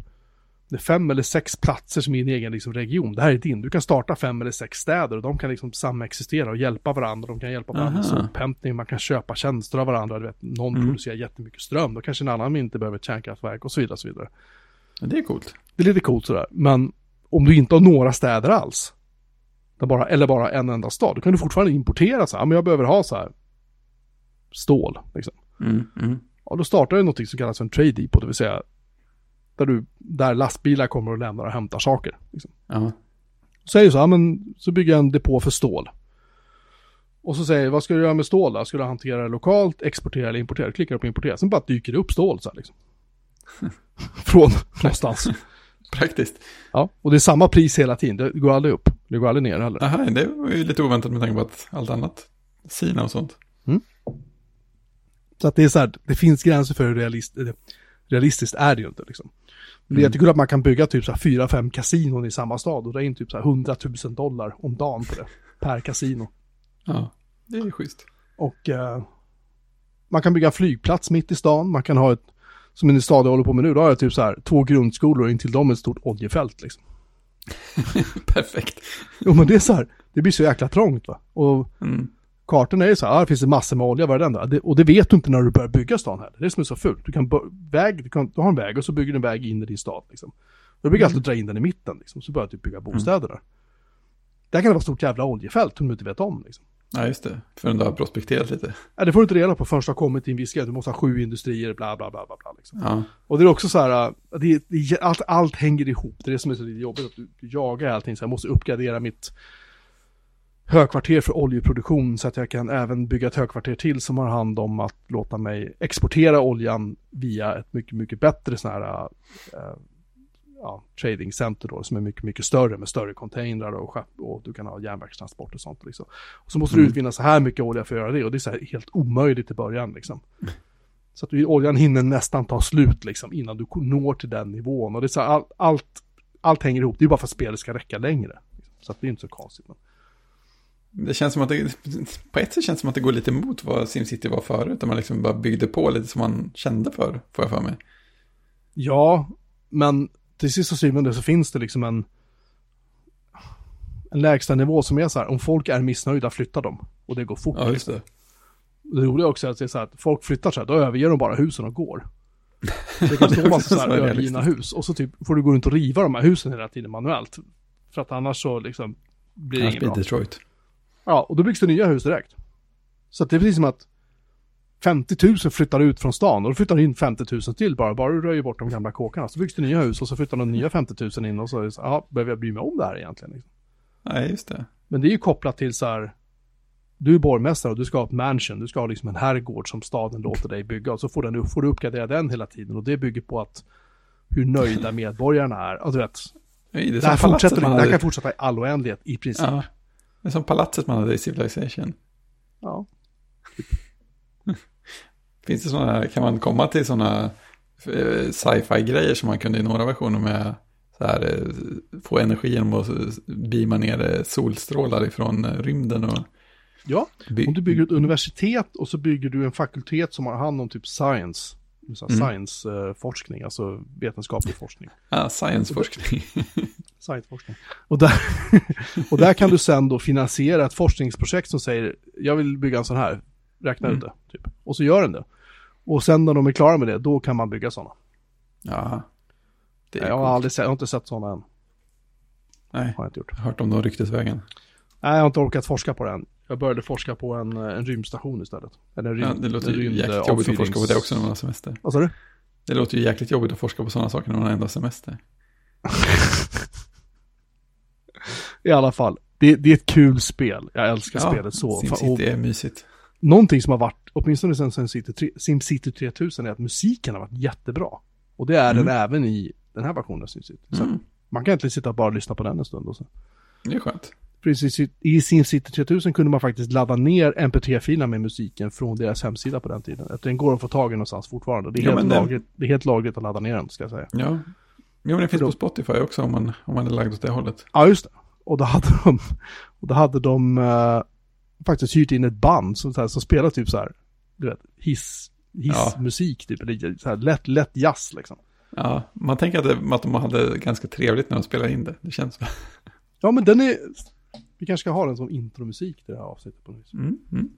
det är fem eller sex platser som är din egen liksom, region. Det här är din. Du kan starta fem eller sex städer och de kan liksom samexistera och hjälpa varandra. De kan hjälpa varandra med sophämtning, man kan köpa tjänster av varandra. Du vet, någon Mm. producerar jättemycket ström, då kanske en annan inte behöver ett kärnkraftverk och så vidare. Och så vidare. Det är coolt. Det är lite coolt sådär. Men om du inte har några städer alls, bara, eller bara en enda stad, då kan du fortfarande importera så här, "Ja, men jag behöver ha så här stål. Liksom. Mm. Mm. Ja, då startar du något som kallas för en trade depot, det vill säga där, du, där lastbilar kommer och lämnar och hämtar saker. Liksom. Ja. Så säger du så här, men så bygger jag en depå för stål. Och så säger jag, vad ska du göra med stål då? Ska du hantera det lokalt, exportera eller importera? Klickar du på importera, sen bara dyker det upp stål så här liksom. Från någonstans. Praktiskt. Ja, och det är samma pris hela tiden. Det går aldrig upp. Det går aldrig ner heller. Aha, det var ju lite oväntat med tanke på att allt annat, Sina och sånt. Så att det är så här, det finns gränser för hur realist, eller, realistiskt är det ju inte liksom. Men Det är Mm. jättekul att man kan bygga typ så här fyra, fem kasinon i samma stad och dra in typ så här 100 000 dollar om dagen på det. Per kasino. Ja, det är ju schysst. Och eh, man kan bygga flygplats mitt i stan. Man kan ha ett, som en stad jag håller på med nu, då har jag typ så här två grundskolor och intill dem ett stort oljefält liksom. Perfekt. Jo men det är så här, det blir så jäkla trångt va. Och Mm. Kartorna är ju så här, ah, det finns massor med olja varenda. Det, och det vet du inte när du börjar bygga stan här. Det är det som är så fult. Du kan väg, du, kan, du har en väg och så bygger du en väg in i din stad liksom. Du brukar alltid dra in den i mitten liksom, så börjar du typ bygga bostäder där. Där kan det vara ett stort jävla oljefält som du inte vet om liksom. Ja, just det. Förrän du har prospekterat lite. Ja, det får du inte reda på förrän du har kommit till en viss gräns. Du måste ha sju industrier, bla bla bla bla bla liksom. Ja. Och det är också så här, äh, det, det, allt, allt hänger ihop. Det är det som är så lite jobbigt, att du, du jagar allting. Så jag måste uppgradera mitt högkvarter för oljeproduktion så att jag kan även bygga ett högkvarter till som har hand om att låta mig exportera oljan via ett mycket, mycket bättre sån här äh, ja, trading center då, som är mycket, mycket större med större containrar och skepp och du kan ha järnvägstransport och sånt liksom. Och så måste du Mm. utvinna så här mycket olja för att göra det och det är så här helt omöjligt i början liksom. Så att du- oljan hinner nästan ta slut liksom innan du når till den nivån. Och det är så här, all, allt, allt hänger ihop. Det är bara för att spelet ska räcka längre. Så att det är inte så konstigt. Men. Det känns som att det, på ett sätt känns det som att det går lite emot vad SimCity var förut. Där man liksom bara byggde på lite som man kände för, får jag för mig. Ja, men till sist och syvende så finns det liksom en en lägsta nivå som är så här, om folk är missnöjda flyttar de. Och det går fort. Ja, just liksom. det. Det roliga är också att det är så här att folk flyttar så här, då överger de bara husen och går. Det kan stå massa så här är det övergivna hus och så typ får du gå runt och riva de här husen hela tiden manuellt. För att annars så liksom blir det inget bra. Detroit. Ja, och då byggs det nya hus direkt. Så det är precis som att 50 000 flyttar ut från stan och då flyttar in 50 000 till bara. Bara du röjer bort de gamla kåkarna. Så byggs det nya hus och så flyttar de nya 50 000 in och så, är det så ja, behöver jag bry mig om det här egentligen? Liksom. Nej, just det. Men det är ju kopplat till så här, du är borgmästare och du ska ha ett mansion, du ska ha liksom en herrgård som staden låter dig bygga och så får, den, får du uppgradera den hela tiden och det bygger på att hur nöjda medborgarna är. Alltså, du vet, Nej, det, är det, här fortsätter, det här kan fortsätta i all oändlighet i princip. Ja, det är som palatset man hade i Civilization. Ja. Finns det sådana, kan man komma till sådana eh, sci-fi grejer som man kunde i några versioner med så här, eh, få energi genom att beama ner eh, solstrålar ifrån rymden och ja, om du bygger ett universitet och så bygger du en fakultet som har hand om typ science, Mm. science-forskning, alltså vetenskaplig forskning. ah, science-forskning. Science-forskning. Och där, och där kan du sen då finansiera ett forskningsprojekt som säger, jag vill bygga en sån här, räkna ut Mm. det, typ. Och så gör den det. Och sen när de är klara med det, då kan man bygga sådana. ja, det Jag har coolt. aldrig sett, jag har inte sett sådana än. Nej, Har jag inte gjort. jag hört om de ryktesvägen. Nej, jag har inte orkat forska på den. Jag började forska på en, en rymdstation istället. Eller en rymd, Ja, det låter ju jäkligt jobbigt att forska på det också när man har semester. Vad sa du? Det låter ju jäkligt jobbigt att forska på sådana saker när man har enda semester. I alla fall. Det, det är ett kul spel. Jag älskar spelet så. SimCity är mysigt. någonting som har varit, åtminstone sen SimCity, 3, SimCity 3000, är att musiken har varit jättebra. Och det är den Mm. även i den här versionen av SimCity. Så Mm. man kan egentligen sitta och bara lyssna på den en stund. Och så. Det är skönt. Precis, I SimCity 3000 kunde man faktiskt ladda ner mp3-filerna med musiken från deras hemsida på den tiden. Den går att få tag i någonstans fortfarande. Det är, Ja, helt, den- lagligt, det är helt lagligt att ladda ner den, ska jag säga. Ja. Jo, men det finns Då- på Spotify också om man, om man är lagd åt det hållet. Ja, just det. Och då hade de, och då hade de eh, faktiskt hyrt in ett band som, så här, som spelar typ så här, du vet, hiss, hissmusik typ, eller så här lätt, lätt jazz liksom. Ja, man tänker att, det, att de hade ganska trevligt när de spelade in det. Det känns så. Ja, men den är, vi kanske ska ha den som intromusik till det här avsnittet på något vis. Mm, mm.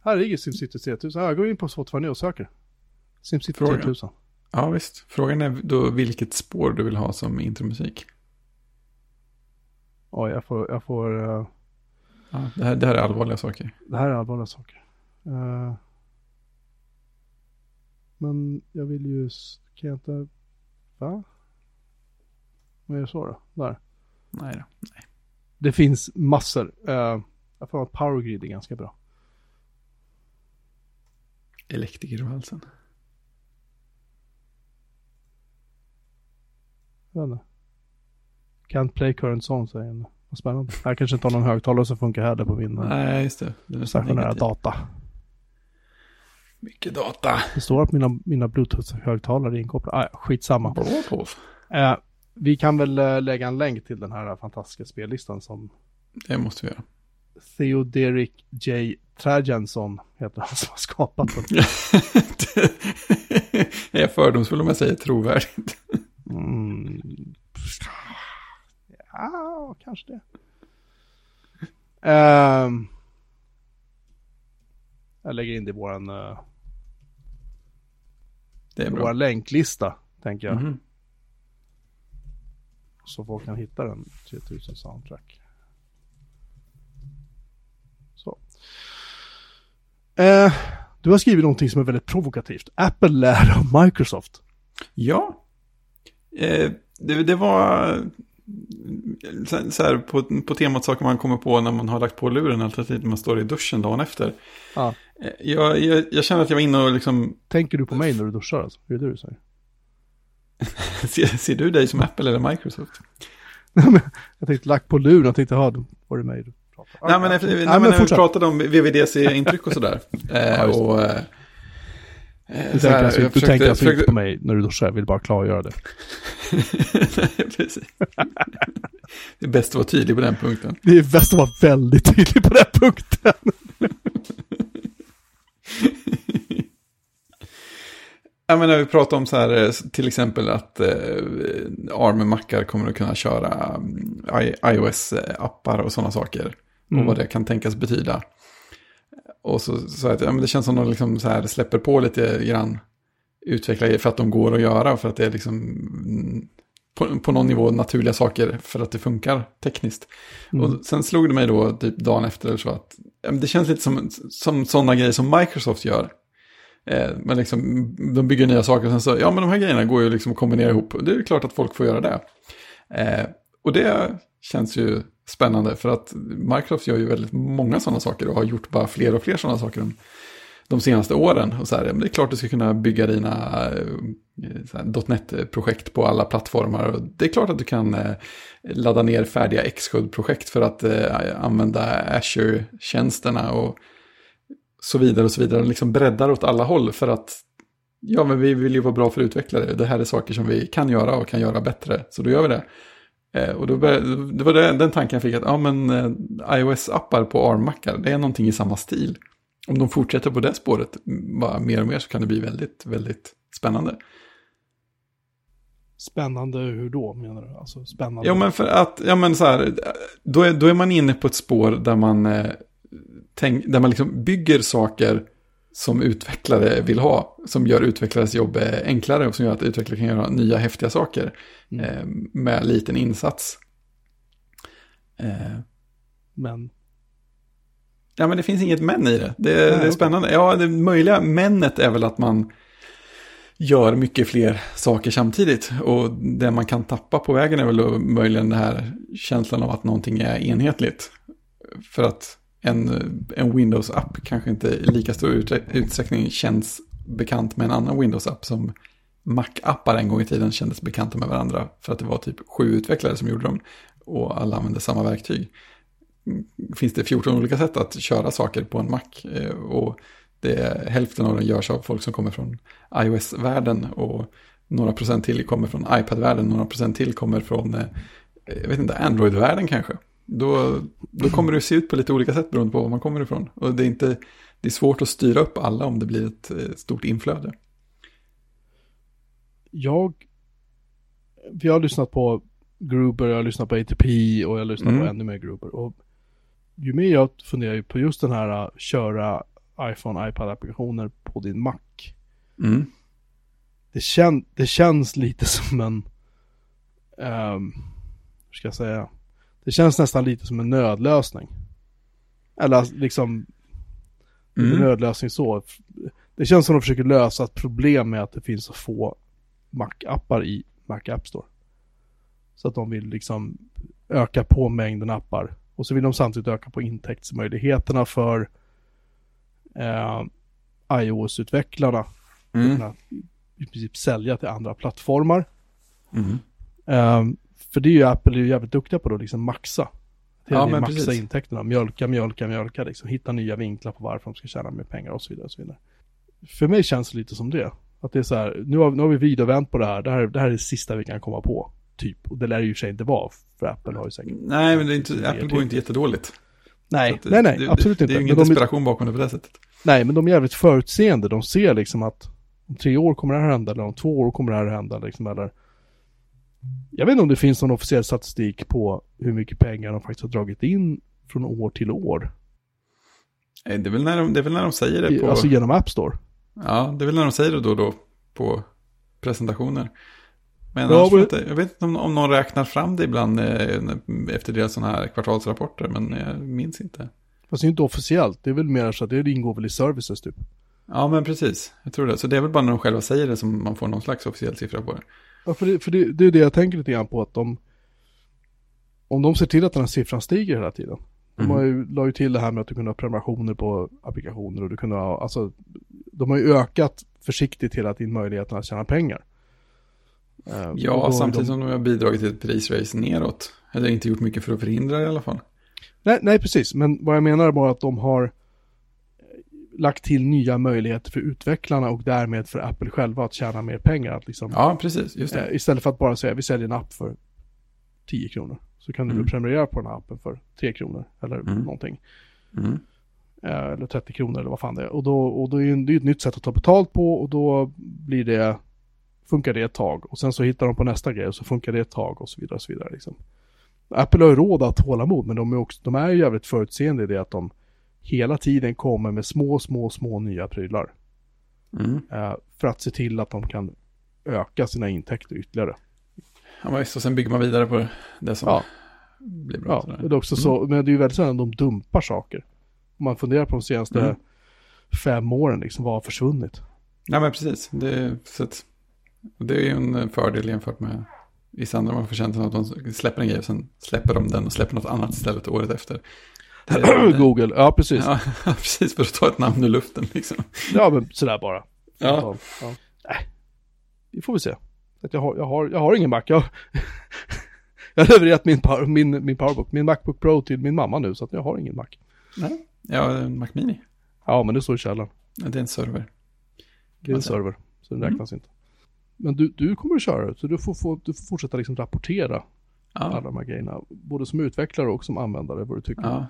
Här ligger SimCity 3000. Ja, jag går in på Spotify nu och söker. SimCity Fråga. 3000. Ja, visst. Frågan är då vilket spår du vill ha som intromusik. Oj, jag får, jag får, eh, Ja, det, här, det här är allvarliga saker. det här är allvarliga saker. Eh, men jag vill ju, kan jag inte, va? Vad är det så då? Där. Nej då. Det finns massor. Uh, jag får att Power Grid är ganska bra. Elektriker i halsen. Jag vet inte. Can't play current song säger den. Vad spännande. Jag kanske inte har någon högtalare som funkar här på min eh, Nej, just det. det är stationära data. Mycket data. Det står att mina, mina bluetooth-högtalare är inkopplade. Ah, skitsamma. Eh, vi kan väl eh, lägga en länk till den här fantastiska spellistan som Det måste vi göra. Theoderic J. Trajanson heter han som har skapat den. jag är fördomsfull om jag säger trovärdigt. Mm. Ja, kanske det. Ehm. jag lägger in det i våran, uh, Det är bra. våran länklista, tänker jag. Mhm. Så folk kan hitta den 3000 soundtrack. Så. Eh, du har skrivit någonting som är väldigt provokativt. Apple lär av Microsoft. Ja. Eh, det, det var så, så här på, på temat saker man kommer på när man har lagt på luren alternativt när man står i duschen dagen efter. Ja. Eh, jag, jag, jag känner att jag var inne och liksom, Tänker du på mig när du duschar alltså? Är det det du säger? ser, ser du dig som Apple eller Microsoft? Men jag tänkte lagt på luren och tänkte, ja, då var det mig du pratade. Nej men, efter, nej, Nej, men när vi pratade om VVDC-intryck och sådär. Och, eh, Du så här, tänker alltså, jag du tänker alltså försökte- inte på mig när du duschar, jag vill bara klargöra det. Nej, Precis. Det är bäst att vara tydlig på den punkten. Det är bäst att vara väldigt tydlig på den punkten. Ja, men när vi pratar om så här, eh, till exempel att eh, ARM-mackar kommer att kunna köra mm, iOS-appar och sådana saker. Mm. Och vad det kan tänkas betyda. Och så, så att ja, men det känns som att de liksom så här släpper på lite grann. Utveckla för att de går att göra, för att det är liksom på, på någon nivå naturliga saker för att det funkar tekniskt. Mm. Och sen slog det mig då typ dagen efter eller så att det känns lite som, som sådana grejer som Microsoft gör. Eh, men liksom, de bygger nya saker och sen så, ja men de här grejerna går ju liksom att kombinera ihop. Det är klart att folk får göra det. Eh, och det känns ju spännande för att Microsoft gör ju väldigt många sådana saker och har gjort bara fler och fler sådana saker de, de senaste åren. Och så här, det är klart du ska kunna bygga dina eh, .NET-projekt eh, på alla plattformar. Och det är klart att du kan eh, ladda ner färdiga Xcode-projekt för att använda Azure-tjänsterna och så vidare och så vidare. Liksom breddar åt alla håll för att ja, men vi vill ju vara bra för utvecklare. Det här är saker som vi kan göra och kan göra bättre, så då gör vi det. Eh, och då började, det var den tanken jag fick att ja, men, eh, iOS-appar på ARM-mackar, det är någonting i samma stil. Om de fortsätter på det spåret bara mer och mer så kan det bli väldigt, väldigt spännande. Spännande hur då menar du? Alltså spännande. Ja men för att, ja men så här, då är, då är man inne på ett spår där man, eh, tänk, där man liksom bygger saker som utvecklare vill ha. Som gör utvecklares jobb eh, enklare och som gör att utvecklare kan göra nya häftiga saker. Mm. Eh, med liten insats. Eh, Men ja men det finns inget men i det. Det, Nej, det är okej. spännande. Ja, det möjliga mennet är väl att man gör mycket fler saker samtidigt. Och det man kan tappa på vägen är väl möjligen den här känslan av att någonting är enhetligt. För att en, en Windows-app kanske inte i lika stor utsträckning känns bekant med en annan Windows-app som Mac-appar en gång i tiden kändes bekanta med varandra. För att det var typ sju utvecklare som gjorde dem och alla använde samma verktyg. Finns det 14 olika sätt att köra saker på en Mac eh, och det är, hälften av dem görs av folk som kommer från iOS-världen och några procent till kommer från iPad-världen, några procent till kommer från, eh, jag vet inte, Android-världen kanske. Då, då kommer det att se ut på lite olika sätt beroende på var man kommer ifrån. Och det är, inte, det är svårt att styra upp alla om det blir ett eh, stort inflöde. jag, vi har lyssnat på Gruber, jag har lyssnat på ATP och jag har lyssnat på Mm. ännu mer Gruber. Och ju mer jag funderar på just den här uh, köra iPhone, iPad-applikationer på din Mac. Mm. Det, kän, det känns lite som en, ehm, hur ska jag säga? Det känns nästan lite som en nödlösning. Eller liksom, inte Mm. nödlösning så. Det känns som att de försöker lösa ett problem med att det finns så få Mac-appar i Mac App Store. Så att de vill liksom öka på mängden appar. Och så vill de samtidigt öka på intäktsmöjligheterna för eh, iOS-utvecklarna. Mm. I princip sälja till andra plattformar. Mm. Ehm, för det är ju Apple är ju jävligt duktiga på då, liksom maxa. Ja, men maxa precis. intäkterna, mjölka, mjölka, mjölka, liksom hitta nya vinklar på varför de ska tjäna mer pengar och så vidare. Och så vidare. För mig känns det lite som det. Att det är så här, nu har, nu har vi videovänt på det här. det här, det här är det sista vi kan komma på. Typ, och det lär det ju i och för sig inte vara, för Apple har ju säkert... Nej, men det är inte, Apple går typ- inte jättedåligt. Nej, nej, nej, det, absolut det, inte. Det är ju ingen men de, desperation bakom det på det sättet. nej, men de är jävligt förutseende. De ser liksom att om tre år kommer det här hända, eller om två år kommer det här hända, liksom, eller... Jag vet inte om det finns någon officiell statistik på hur mycket pengar de faktiskt har dragit in från år till år. Nej, Det är väl när de, det är väl när de säger det på... Alltså genom App Store. Ja, det är väl när de säger det då och då på presentationer. Men Ja, men- jag, jag vet inte om, om någon räknar fram det ibland eh, efter deras sådana här kvartalsrapporter, men jag minns inte. Fast det är inte officiellt. Det är väl mer så att det ingår väl i services typ. Ja, men precis. Jag tror det. Så det är väl bara när de själva säger det som man får någon slags officiell siffra på det. Ja, för det, för det, det är det jag tänker lite grann på att de... Om de ser till att den här siffran stiger hela tiden. De Mm. har ju, la ju till det här med att du kunde ha prenumerationer på applikationer och du kunde ha, alltså, de har ju ökat försiktigt hela tiden möjligheten att tjäna pengar. Eh, Ja, samtidigt de, som de har bidragit till ett prisrace neråt. Eller inte gjort mycket för att förhindra det i alla fall. Nej, nej, precis. Men vad jag menar är bara att de har lagt till nya möjligheter för utvecklarna och därmed för Apple själva att tjäna mer pengar. Att liksom, Ja, precis. Just det. eh, istället för att bara säga vi säljer en app för 10 kronor. Så kan du Mm. prenumerera på den här appen för 3 kronor eller Mm. någonting. Mm. Eh, eller 30 kronor eller vad fan det är. Och då, och då är det ju ett nytt sätt att ta betalt på och då blir det, funkar det ett tag. Och sen så hittar de på nästa grej och så funkar det ett tag och så vidare. Och så vidare liksom. Apple har ju råd att hålla mod men de är, också, de är ju jävligt förutseende i det att de hela tiden kommer med små, små, små nya prylar. Mm. Eh, för att se till att de kan öka sina intäkter ytterligare. Ja, visst, och sen bygger man vidare på det som Ja. blir bra. Ja, sådär. det är också så, men det är ju väldigt sällan de dumpar saker. Om man funderar på de senaste Mm. fem åren, liksom, vad har försvunnit? Ja, men precis. Det, så att, det är ju en fördel jämfört med vissa andra. Man får känslan att de släpper en grej och sen släpper de den och släpper något annat istället året efter. Google, ja precis. Ja, Ja, precis. För att ta ett namn ur luften liksom. men sådär bara. Ja. ja. Nej, vi får väl se. Jag, har, jag, har, jag har ingen Mac. Jag, jag har levererat min, power, min, min Powerbook, min Macbook Pro till min mamma nu, så att jag har ingen Mac. Nej. Ja, en Mac Mini. Ja, men det står i källaren. Ja, Det är en server. Det är en server, så den Mm. räknas inte. Men du, du kommer att köra så du får, få, du får fortsätta liksom rapportera alla Ja, de här grejerna. Både som utvecklare och som användare, vad du tycker. ja.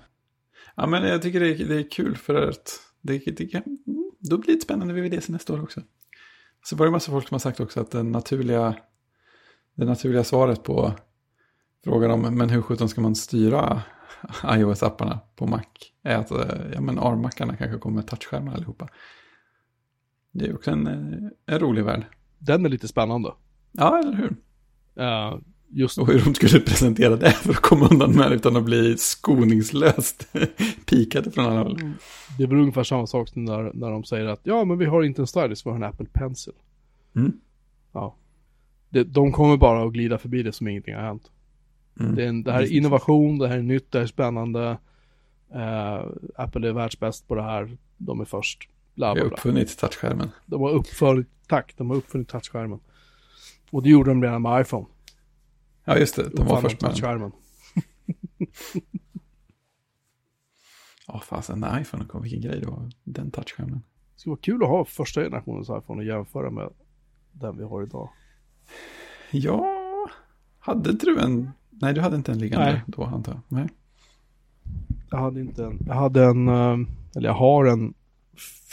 Ja men jag tycker det är, det är kul för att det, det kan, då blir det ett spännande VVDC nästa år också. Så var det en massa folk som har sagt också att den naturliga, det naturliga svaret på frågan om men hur sjutton ska man styra iOS-apparna på Mac är att eh, ja, men ARM-mackarna kanske kommer med touchskärmar allihopa. Det är också en, eh, en rolig värld. Den är lite spännande. Ja, eller hur? Eh, just Och hur de skulle presentera det för att komma undan med det utan att bli skoningslöst pikade från alla håll. Det är väl ungefär samma sak som när, när de säger att ja, men vi har inte en stylus, vi har en Apple Pencil. Mm. Ja. Det, de kommer bara att glida förbi det som ingenting har hänt. Mm. Det, är en, det här är innovation, det här är nytt, det här är spännande. Eh, Apple är världsbäst på det här, de är först. Bla, har bla, bla. uppfunnit touchskärmen. De har uppfunnit, tack, de har uppfunnit touchskärmen. Och det gjorde de redan med iPhone. Ja, just det. De var först med den. Ja, fasen, när iPhone kom, vilken grej det var. Den touchskärmen. Det skulle vara kul att ha första generationens iPhone och jämföra med den vi har idag. Ja, hade inte du en... Nej, du hade inte en liggande Nej. då, antar jag. Nej. Jag hade inte en, jag hade en, eh, eller jag har en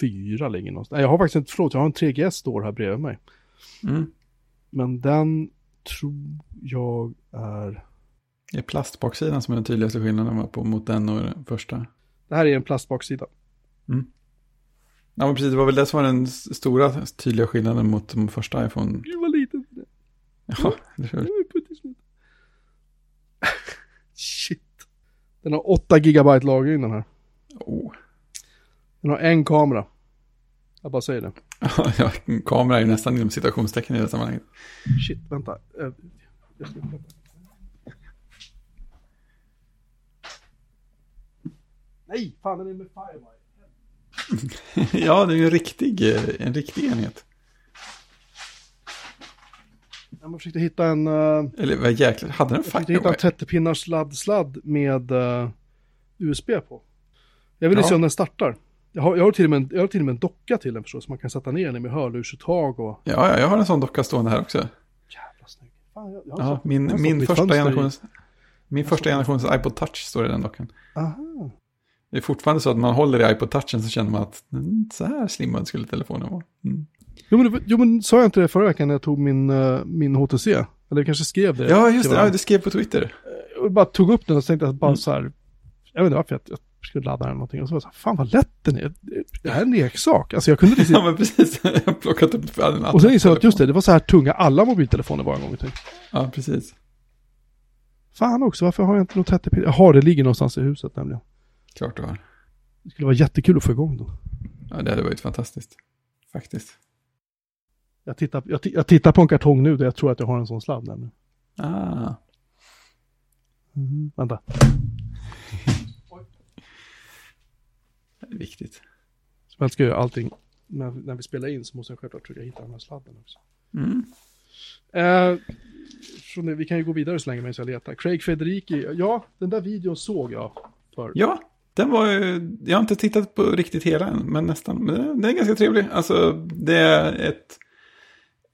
fyra ligger någonstans. Nej, jag har faktiskt inte, förlåt, jag har en 3GS står här bredvid mig. Mm. Men den tror jag är, Det är plastbaksidan som är den tydligaste skillnaden på, mot den och den första. det här är en plastbaksida. Ja, men precis. Det var väl det som var den stora tydliga skillnaden mot de första iPhone. Gud vad liten den är. Ja? Den är pytteliten. Shit. Den har 8 gigabyte lagring den här. Oh. Den har en kamera. Jag bara säger det. ja, kamera är ju nästan inom citationstecken i det sammanhanget. Shit, vänta. Eh, Jag ska... Nej, fan den är med Firewire. ja, det är ju en riktig, eh, en riktig enhet. Jag försökte hitta en, uh, Eller vad jäklar, hade den jag försökte hitta en Firewire? 30 pinnars sladd-sladd med eh, USB på. Jag vill Ja. se om den startar. Jag har, jag, har till och med en, jag har till och med en docka till den förstås, man kan sätta ner den med hörlursuttag och... Ja, ja, jag har en sån docka stående här också. Jävla snygg. Fan, jag, jag Ja, satt- min, min första generations... Min första generations iPod Touch står i den dockan. Aha. Det är fortfarande så att man håller i iPod Touchen så känner man att mm, så här slimmad skulle telefonen vara. Mm. Jo men, jo men sa jag inte det förra veckan när jag tog min, eh, min HTC? Eller jag kanske skrev det. Ja, just det. Ja, du skrev på Twitter. Jag bara tog upp den och tänkte att bara Mm. så här. Jag vet inte varför jag, jag skulle ladda den någonting. Och så var jag så här, fan vad lätt den är. Det här är en leksak. Alltså jag kunde inte Ja, men precis. Jag har plockat upp för en Och sen insåg jag att just det, det var så här tunga alla mobiltelefoner var en gång i tiden. Ja, precis. Fan också, varför har jag inte något 30 pin? Jaha, det ligger någonstans i huset nämligen. Klart du har. Det skulle vara jättekul att få igång den. Ja, det hade varit fantastiskt. Faktiskt. Jag tittar, jag, jag tittar på en kartong nu där jag tror att jag har en sån sladd nämligen. Ah. Vänta. Det är viktigt. Så jag ska göra allting. När, när vi spelar in så måste jag självklart försöka hitta den här sladden också. Mm. Eh, från det, vi kan ju gå vidare så länge medan jag letar. Craig Federiki, ja, den där videon såg jag för. Ja, den var ju... Jag har inte tittat på riktigt hela än, men nästan. Men den- är ganska trevlig. Alltså, det är ett...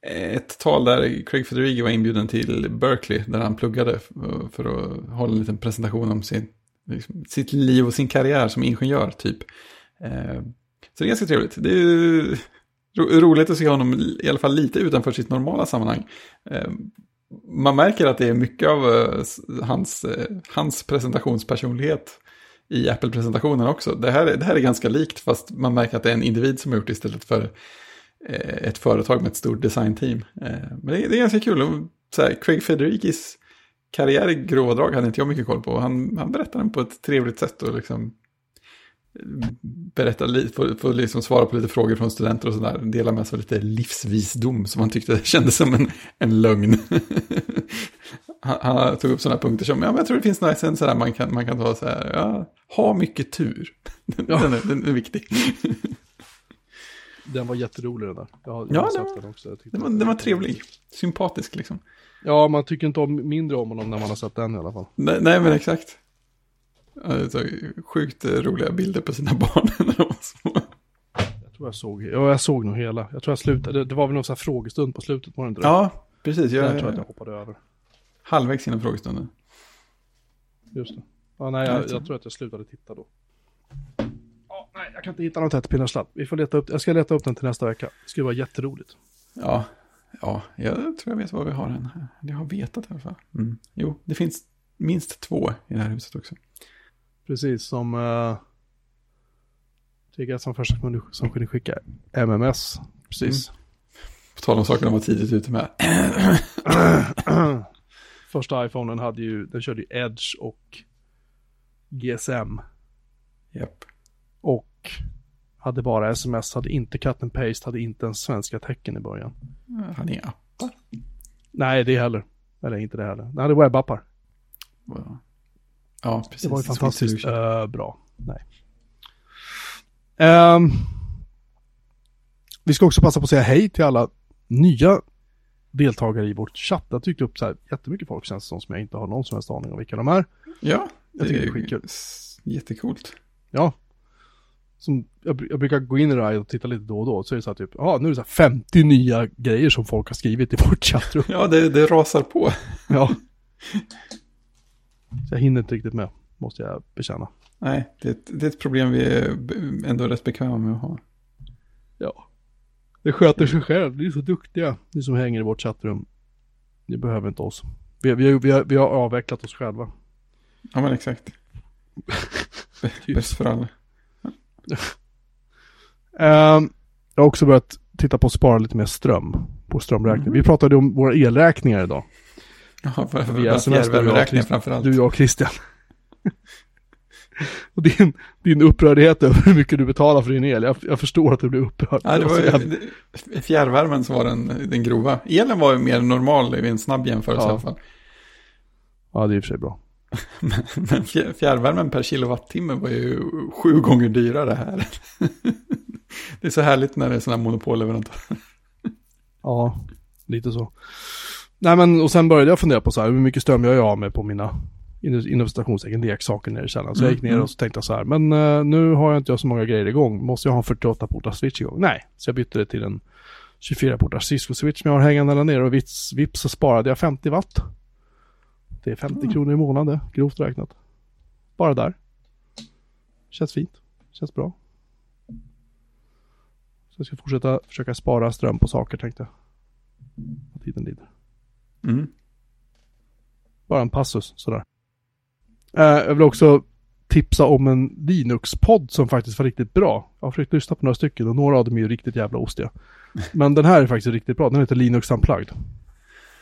Ett tal där Craig Federighi var inbjuden till Berkeley, där han pluggade för, för att hålla en liten presentation om sin, liksom, sitt liv och sin karriär som ingenjör, typ. Eh, så det är ganska trevligt. Det är ju ro, roligt att se honom i alla fall lite utanför sitt normala sammanhang. Eh, man märker att det är mycket av eh, hans, eh, hans presentationspersonlighet i Apple-presentationen också. Det här, är- det här är ganska likt fast man märker att det är en individ som har gjort det istället för eh, ett företag med ett stort designteam. Eh, men det är, det är ganska kul. Så här, Craig Federikis karriär i grova drag hade inte jag mycket koll på. Han, han berättar den på ett trevligt sätt och liksom berätta lite, få, få liksom svara på lite frågor från studenter och sådär. Dela med sig av lite livsvisdom som han tyckte kändes som en, en lögn. han, han tog upp sådana punkter som, ja men jag tror det finns några sådär man kan, man kan ta så här, ja, ha mycket tur. Den, Ja. den, är, den är viktig. Den var jätterolig den där. Jag jag Ja, var- den också. Den var, den var trevlig, sympatisk liksom. Ja, man tycker inte om, mindre om honom när man har sett den i alla fall. Nej, nej men exakt. Sjukt eh, roliga bilder på sina barn när de var små. Jag tror jag såg, ja jag såg nog hela. Jag tror jag slutade, det, var väl någon sån här frågestund på slutet, var det inte det? Ja, precis. jag, Jag, tror att jag hoppade över. halvvägs innan frågestunden. Just det. Ja, nej, Ja, jag, jag tror- att jag slutade titta då. Ja, nej, jag kan inte hitta något tättpinnarssladd. Vi får leta upp, jag ska leta upp den till nästa vecka. Det skulle vara jätteroligt. Ja, ja, jag tror jag vet vad vi har den här. Jag har vetat i alla fall. Mm. Jo, det finns minst två i det här huset också. Precis som... Uh, Triggat som första kunde, som kunde skicka MMS. Precis. På tal om saker de var tidigt ute med. Första iPhonen hade ju, den körde ju Edge och GSM. Japp. Och hade bara sms, hade inte cut and paste, hade inte ens svenska tecken i början. Han är appar. Nej, det heller. Eller inte det heller. Den hade webbappar. Ja, precis. Det var ju fantastiskt eh, bra. Nej. Ehm, vi ska också passa på att säga hej till alla nya deltagare i vårt chatt. Det har dykt upp så här jättemycket folk känns det som, som jag inte har någon som helst aning om vilka de är. Ja, Jag tycker det är skitkul. Jättecoolt. Ja. Som, jag, jag brukar gå in i det här och titta lite då och då. Så är det så här typ, ja nu är det så här 50 nya grejer som folk har skrivit i vårt chattrum. Ja, det, det rasar på. Ja. Så jag hinner inte riktigt med, måste jag bekänna. Nej, det, är ett- det är ett problem vi är ändå rätt bekväma med att ha. Ja. Det sköter sig själv. Ni är så duktiga. Ni som hänger i vårt chattrum. Ni behöver inte oss. Vi, vi, vi, har, vi har avvecklat oss själva. Ja, men exakt. Bäst för alla. Ehm, jag har också börjat titta på att spara lite mer ström på strömräkningen. Mhm. Vi pratade om våra elräkningar idag. Ja, för, för, Via fjärrvärmeräkningen Christ- framför allt. Du, jag och Christian. och din, din upprördhet över hur mycket du betalar för din el. Jag, jag förstår att du blir upprörd. Ja, det var ju det- fjärrvärmen som var den, den grova. Elen var ju mer normal i en snabb jämförelse Ja. i alla fall. ja, det är i och för sig bra. Men, men fjär- fjärrvärmen per kilowattimme var ju sju gånger dyrare här. Det är så härligt när det är sådana monopolleverantörer. Ja, lite så. Nej men och sen började jag fundera på så här, hur mycket ström jag är av med på mina inom citationstecken leksaker nere i källaren. Så jag gick ner Mm, och så tänkte jag så här, men eh, nu har jag inte jag så många grejer igång. Måste jag ha en 48-portars switch igång? Nej, så jag bytte det till en 24-portars Cisco-switch som jag har hängande där nere och vips, vips så sparade jag 50 watt. Det är 50 Mm. kronor i månaden, grovt räknat. Bara där. Känns fint. Känns bra. Så jag ska fortsätta försöka spara ström på saker tänkte jag. Vad tiden lider. Mm. Bara en passus sådär. Eh, jag vill också tipsa om en Linux-podd som faktiskt var riktigt bra. Jag har försökt lyssna på några stycken och några av dem är ju riktigt jävla ostiga. Men den här är faktiskt riktigt bra. Den heter Linux Unplugged.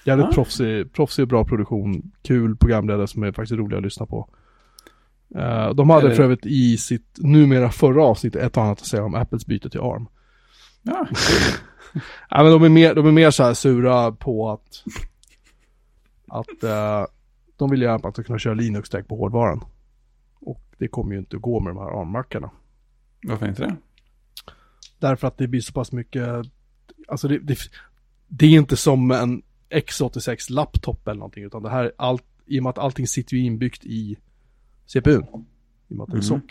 Jävligt Ah. proffsig, proffsig och bra produktion. Kul programledare som är faktiskt roliga att lyssna på. Eh, de hade för övrigt i sitt numera förra avsnitt ett och annat att säga om Apples byte till ARM. Ja, Ja, men de är mer, de är mer så här sura på att, att eh, de vill gärna att man ska kunna köra Linux direkt på hårdvaran. Och det kommer ju inte att gå med de här ARM-mackarna. varför inte det? Därför att det blir så pass mycket, alltså det, det, det är inte som en X86 laptop eller någonting, utan det här, allt, i och med att allting sitter ju inbyggt i CPUn. I och med att det är Mhm. SOC.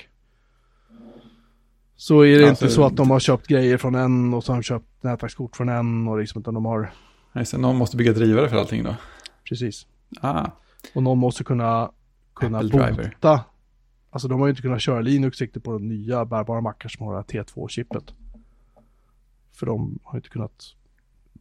Så är det Alltså- inte så att de har köpt grejer från en och så har de köpt nätverkskort från en och liksom, utan de har, Nej, så någon måste bygga drivare för allting då. precis. Ah, Och någon måste kunna, kunna Apple driver. bota. Alltså de har ju inte kunnat köra Linux riktigt på de nya bärbara mackar som har det här T2-chippet. För de har inte kunnat,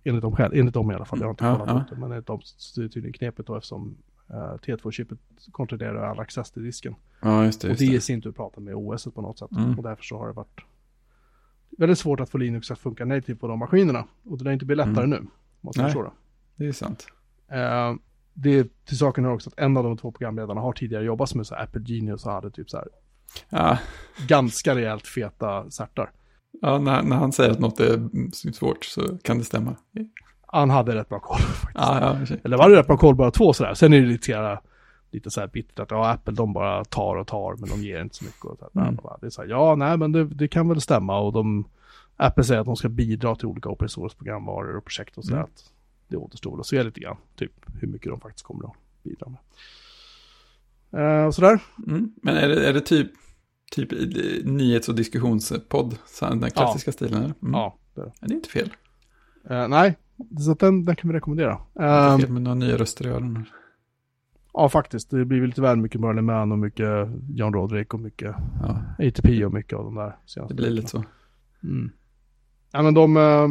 enligt dem själv, enligt dem i alla fall, jag har inte Ja, kollat ja. upp det, men enligt dem så är det tydligen knepigt då eftersom eh, T2-chippet kontrollerar all access till disken. ja, just det. och Just det i sin tur pratar med OS på något sätt. Mm. Och därför så har det varit väldigt svårt att få Linux att funka native på de maskinerna. Och det lär inte bli lättare nu, måste Nej. förstå det. det är sant. Eh, det till saken hör också att en av de två programledarna har tidigare jobbat med så Apple Genius och hade typ så här Ja, Ganska rejält feta särtar. Ja när, när han säger att något är svårt så kan det stämma. Han hade rätt bra koll faktiskt. Ja, ja. Eller var det rätt bra koll bara två sådär. Sen är det lite, sådär, lite så här bittert att ja, Apple de bara tar och tar men de ger inte så mycket. Och så här, Mm. Det är så här, ja, nej men det, det kan väl stämma och de, Apple säger att de ska bidra till olika open source programvaror och projekt och sådär. Mm. Att det återstår väl att se lite grann, typ hur mycket de faktiskt kommer att bidra med. Eh, sådär. Mm. Men är det, är det typ, typ nyhets och diskussionspodd, den klassiska stilen? Eller? Mm. Ja, det är det. Ja, det är inte fel. Eh, nej, så den, den kan vi rekommendera. Eh, fel med några nya röster i öronen. ja, faktiskt. Det blir lite väl mycket Merlin Mann och mycket John Roderick och mycket Ja, ATP och mycket av de där senaste. det blir lite så. Mm. Ja, men de, eh,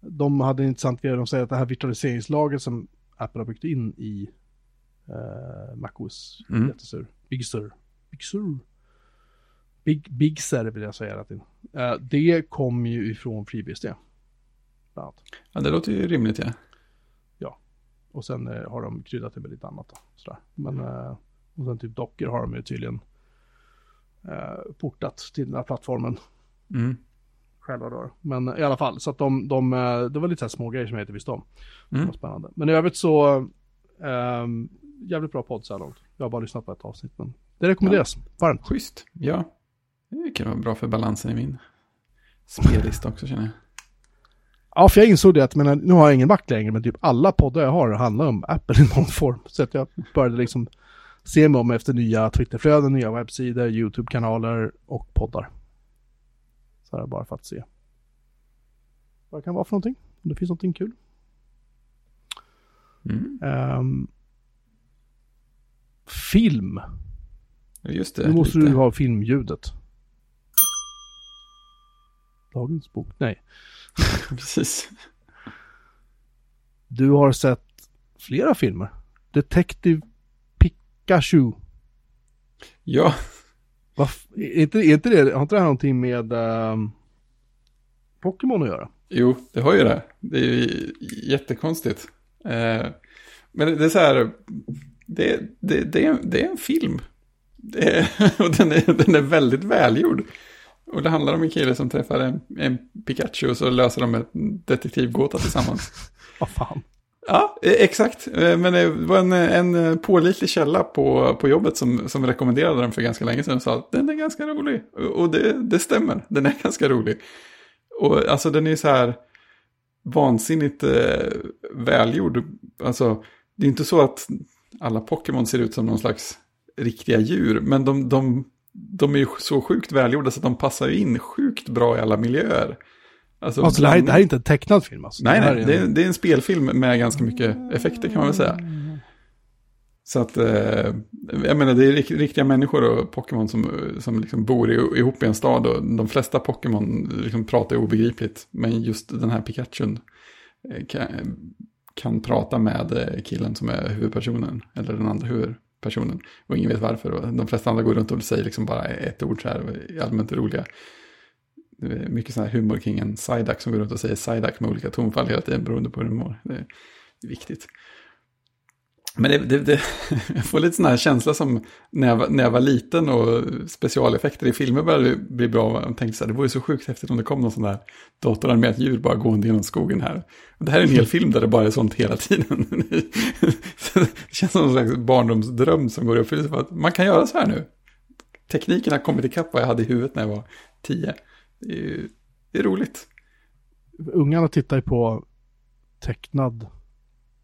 de hade en intressant grej. De säger att det här virtualiseringslaget som Apple har byggt in i uh, MacOS, Mm. jättesur. Big Sur. Big Sur. Big, Big Sur vill jag säga. Att, uh, det kom ju ifrån FreeBSD. Ja, det låter ju rimligt, ja. Och sen eh, har de kryddat det med lite annat. Då, sådär. Men, eh, och sen typ Docker har de ju tydligen eh, portat till den här plattformen Mm. själva då. Men i alla fall, så att de, de eh, det var lite så små grejer som jag inte visste om. Det Mm. var spännande. Men i övrigt så, ehm, jävligt bra podd så här långt. Jag har bara lyssnat på ett avsnitt, men det rekommenderas varmt. Schysst, ja. Det kan vara bra för balansen i min spellista också känner jag. Ja, för jag insåg det att men, nu har jag ingen Mac längre, men typ alla poddar jag har handlar om Apple i någon form. Så att jag började liksom se mig om efter nya Twitterflöden, nya webbsidor, YouTube-kanaler och poddar. Så här bara för att se. Vad det kan vara för någonting. Om det finns någonting kul. Mm. Ehm, film. Just det. Nu måste lite. du ha filmljudet. Dagens bok? Nej. Precis. Du har sett flera filmer. Detective Pikachu. Ja, Varf- är, inte, är inte det, har inte det här någonting med ehm, Pokémon att göra? jo, det har ju det. Det är ju jättekonstigt. Eh, men det är så här, det, det, det, är, det är en film. Det är, och den är, den är väldigt välgjord. Och det handlar om en kille som träffar en, en Pikachu och så löser de en detektivgåta tillsammans. Vad fan. Ja, eh, exakt. Eh, Men det var en, en pålitlig källa på, på jobbet som, som rekommenderade den för ganska länge sedan och sa att den är ganska rolig. Och och det, det stämmer, den är ganska rolig. Och alltså den är så här vansinnigt eh, välgjord. Alltså, det är inte så att alla Pokémon ser ut som någon slags riktiga djur, men de, de, de är ju så sjukt välgjorda så att de passar ju in sjukt bra i alla miljöer. Alltså, Alltså det här, bland- det här är inte en tecknad film alltså. Nej, det nej, är det en- är, det är en spelfilm med ganska mycket effekter kan man väl säga. Så att, eh, jag menar det är rik- riktiga människor och Pokémon som, som liksom bor i, ihop i en stad och de flesta Pokémon liksom pratar obegripligt. Men just den här Pikachun eh, kan, kan prata med eh, killen som är huvudpersonen, eller den andra huvudpersonen. Och ingen vet varför. Och de flesta andra går runt och säger liksom bara ett ord så här, och är allmänt roliga. Det är mycket sån här humor kring en Psyduck som går runt och säger Psyduck med olika tonfall hela tiden beroende på hur den mår. Det är viktigt. Men det, det, det, jag får lite sån här känsla som när jag, när jag var liten och specialeffekter i filmer började bli bra. Jag tänkte så här, det vore så sjukt häftigt om det kom någon sån där datoranimerat djur bara gående genom skogen här. Det här är en hel film där det bara är sånt hela tiden. Det känns som en slags barndomsdröm som går i uppfyllelse man kan göra så här nu. Tekniken har kommit ikapp vad jag hade i huvudet när jag var tio. Det är, ju- det är roligt. Ungarna tittar ju på tecknad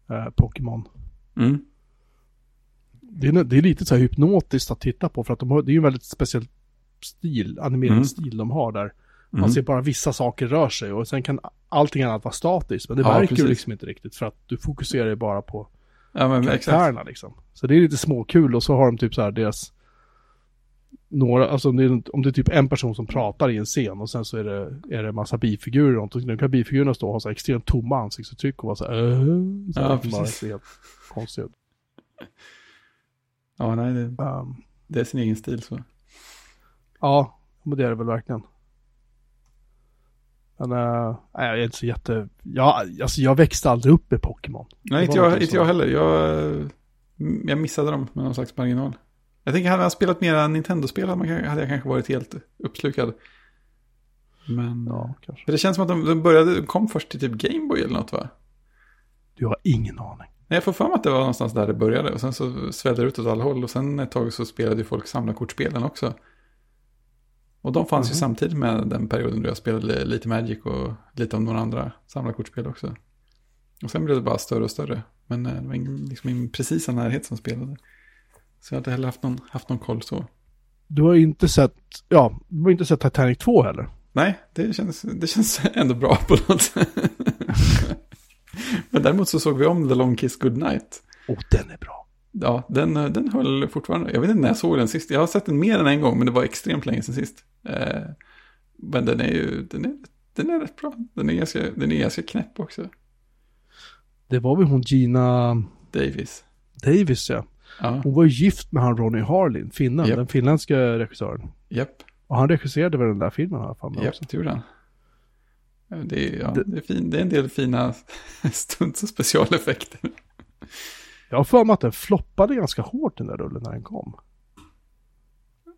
eh, Pokémon. Mm. Det är, det är lite så här hypnotiskt att titta på för att de har, det är ju en väldigt speciell stil, animerad Mm. stil de har där. Man Mm. ser bara vissa saker rör sig och sen kan allting annat vara statiskt. Men det Ja, märker precis. du liksom inte riktigt för att du fokuserar ju bara på Ja, men exakt. karaktärerna liksom. Så det är lite småkul och så har de typ så här deras några, alltså om det, är, om det är typ en person som pratar i en scen och sen så är det, är det massa bifigurer och nu kan bifigurerna stå och ha så här extremt tomma ansiktsuttryck och vara så här, äh, så Ja, precis. bara helt konstigt. Ja, nej, det, Um, det är sin egen stil så. ja, men det är det väl verkligen. Men uh, nej, jag är inte så jätte, ja, alltså jag växte aldrig upp med Pokémon. Nej, inte jag, inte jag heller. Jag, jag missade dem med någon slags marginal. Jag tänker, hade jag spelat mera Nintendo-spel hade jag kanske varit helt uppslukad. Men... Ja, kanske. Det känns som att de, de började, de kom först till typ Gameboy eller något va? Du har ingen aning. Nej, jag får för mig att det var någonstans där det började. Och sen så svällde det ut åt alla håll. Och sen ett tag så spelade ju folk samlarkortspelen också. Och de fanns ju Mhm. samtidigt med den perioden då jag spelade lite Magic och lite om några andra samlarkortspel också. Och sen blev det bara större och större. Men eh, det var ingen, liksom ingen precisa närhet som spelade. Så jag har inte heller haft någon, haft någon koll så. Du har inte sett, ja, du har inte sett Titanic 2 heller. Nej, det känns, det känns ändå bra på något sätt. Men däremot så såg vi om The Long Kiss Goodnight. Och den är bra. Ja, den, den höll fortfarande. Jag vet inte när jag såg den sist. Jag har sett den mer än en gång, men det var extremt länge sedan sist. Eh, men den är ju, den är, den är rätt bra. Den är ganska, den är ganska knäpp också. Det var väl hon Gina Davis. Davis ja. Ja, Hon var gift med han Ronny Harlin, finnen, Japp. den finländska regissören. japp, Och han regisserade väl den där filmen jag för mig japp, det gjorde han. Det är, ja, Det- det, är fin, det är en del fina stunts och specialeffekter. Jag har för mig att den floppade ganska hårt den där rullen när den kom.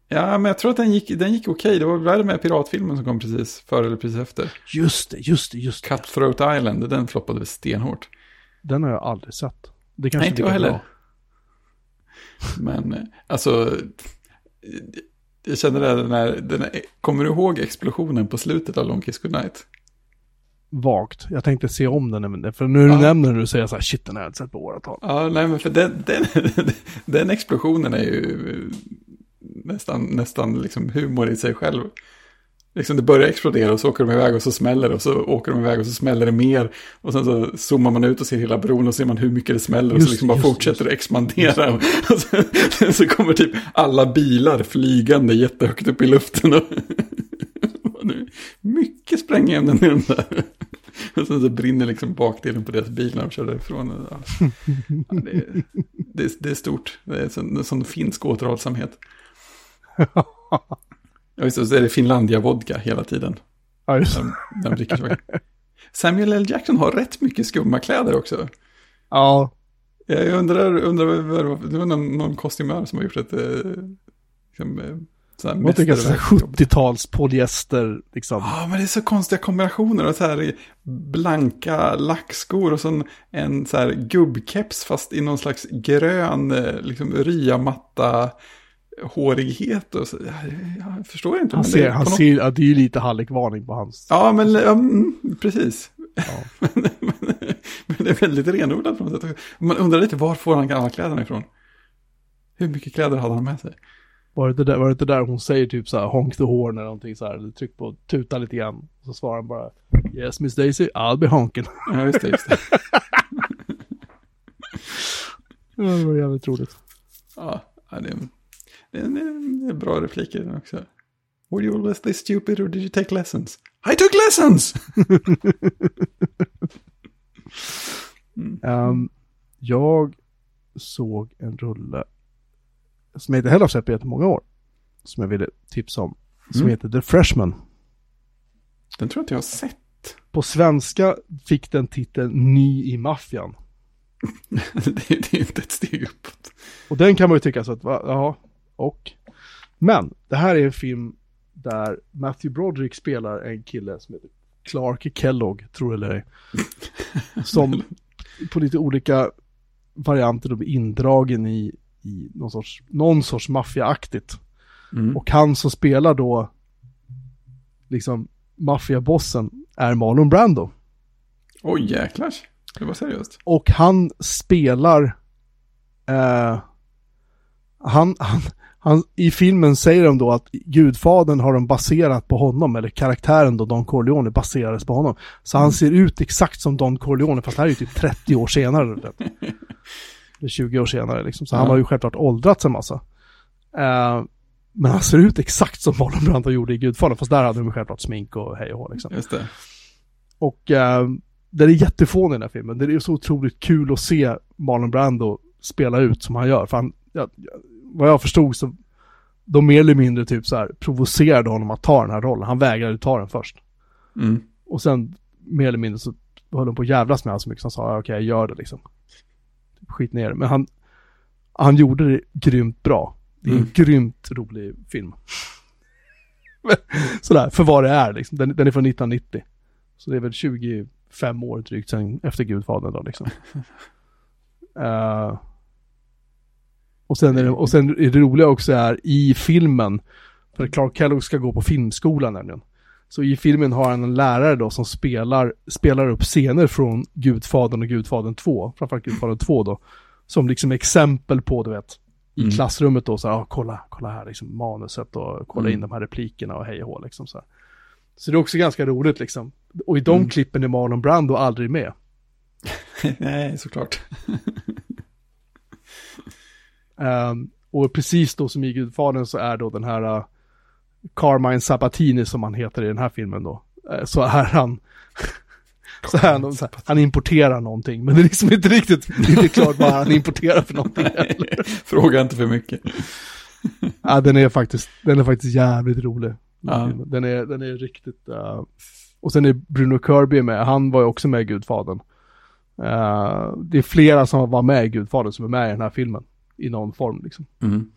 Ja, men jag tror att den gick, den gick okej. Det var värre med piratfilmen som kom precis före eller precis efter. Just det, just det, just det. Cutthroat Island, den floppade stenhårt. Den har jag aldrig sett. Det kanske Nej, inte jag heller. bra. Men eh, alltså, jag känner det när, den här, kommer du ihåg explosionen på slutet av Long Kiss Goodnight? Vagt. Jag tänkte se om den, för nu när du Ja. nämner så säger jag så här, shit den har jag sett på åratal. Ja, nej men för den, den, den explosionen är ju nästan, nästan liksom humor i sig själv. Liksom det börjar explodera och så åker de iväg och så smäller det och så åker de iväg och så smäller det mer. Och sen så zoomar man ut och ser hela bron och ser man hur mycket det smäller och Just så liksom bara just fortsätter det expandera. Och sen, så kommer typ alla bilar flygande jättehögt upp i luften. Och, och mycket sprängämnen i den där. Och sen så brinner liksom bakdelen på deras bil när de kör därifrån. Ja, det, är, det, är, det är stort. Det är sån, en sån finsk återhållsamhet. Ja, visst, och så är det Finlandia-vodka hela tiden. Ja, just det. Den, den dricker. Samuel L. Jackson har rätt mycket skumma kläder också. Ja, Jag undrar, undrar det var, det någon, någon kostymör som har gjort ett... Eh, liksom, eh, jag tycker att mästerverk. 70-tals polyester liksom. Ja, men det är så konstiga kombinationer. Och så här blanka lackskor och så en, en så här gubbkeps fast i någon slags grön eh, liksom ryamatta hårighet. Och så, jag, förstår inte. Han men det ser, på han något- ser, ja, det är ju lite hallickvarning på hans. Ja, men ja, mm, precis. Ja. men, men det är väldigt renodlat på något sätt. Man undrar lite var får han alla kläderna ifrån? Hur mycket kläder hade han med sig? Var det, inte där, var det inte där hon säger typ så här honk the horn eller någonting så här, eller tryck på tuta lite grann. Så svarar han bara Yes Miss Daisy, I'll be honking. Ja, just det. Just det. Det var jävligt roligt. Ja, det, är, det, är, det är bra repliker också. Were you always this stupid or did you take lessons? I took lessons! Ehm, jag såg en rulle som jag inte heller har sett på jättemånga år. Som jag ville tipsa om. Som Mm. heter The Freshman. Den tror jag inte jag har sett. På svenska fick den titeln Ny i maffian. det, det är inte ett steg uppåt. Och den kan man ju tycka så att, va, ja, och. Men det här är en film där Matthew Broderick spelar en kille som heter Clark Kellogg, tror det eller ej. Som på lite olika varianter då blir indragen i, i någon sorts, någon sorts maffiaaktigt. Mm. Och han som spelar då liksom maffiabossen är Marlon Brando. Oj, jäklar. Det var seriöst. Och han spelar... Eh, han, han, han, I filmen säger de då att Gudfadern har de baserat på honom, eller karaktären då, Don Corleone, baserades på honom. Så han ser ut exakt som Don Corleone, fast det här är ju typ 30 år senare. Eller 20 år senare liksom. Så han Ja. har ju självklart åldrats en massa. Eh, men han ser ut exakt som Marlon Brando gjorde i Gudfadern, fast där hade de självklart smink och hej och hå liksom. Just det. Och eh, den är jättefånig den här filmen. Det är så otroligt kul att se Marlon Brando spela ut som han gör. För han, ja, ja, vad jag förstod så, de mer eller mindre typ så här provocerade honom att ta den här rollen. Han vägrade ta den först. Mm. Och sen mer eller mindre så höll de på att jävlas med honom så mycket så han sa, "Ja, okej jag gör det liksom. Typ, Skit ner. Men han, han gjorde det grymt bra. Det är en Mm. grymt rolig film. Sådär, för vad det är liksom. Den, den är från 1990. Så det är väl 25 år drygt sen efter Gudfadern då liksom. Eh, och, sen är det, och sen är det roliga också är i filmen, för Clark Kellogg ska gå på filmskolan nämligen. Så i filmen har han en lärare då som spelar, spelar upp scener från Gudfadern och Gudfadern 2, framförallt Gudfadern 2 då. Som liksom exempel på, du vet, i Mm. klassrummet då så här, ah, kolla, kolla här liksom manuset och kolla Mm. in de här replikerna och hej och hå liksom så här. Så det är också ganska roligt liksom. Och i de Mm. klippen är Marlon Brando aldrig med. Nej, såklart. Ehm, och precis då som i Gudfadern så är då den här uh, Carmine Sabatini som han heter i den här filmen då. eh, så är han så är han, så här, han importerar någonting men det är liksom inte riktigt, inte klart vad han importerar för någonting. Fråga inte för mycket. Ja, den är faktiskt, den är faktiskt jävligt rolig. Ja. Den är, den är riktigt, uh, och sen är Bruno Kirby med, han var ju också med i Gudfadern. Eh, det är flera som var med i Gudfadern som är med i den här filmen. I någon form liksom. Mm.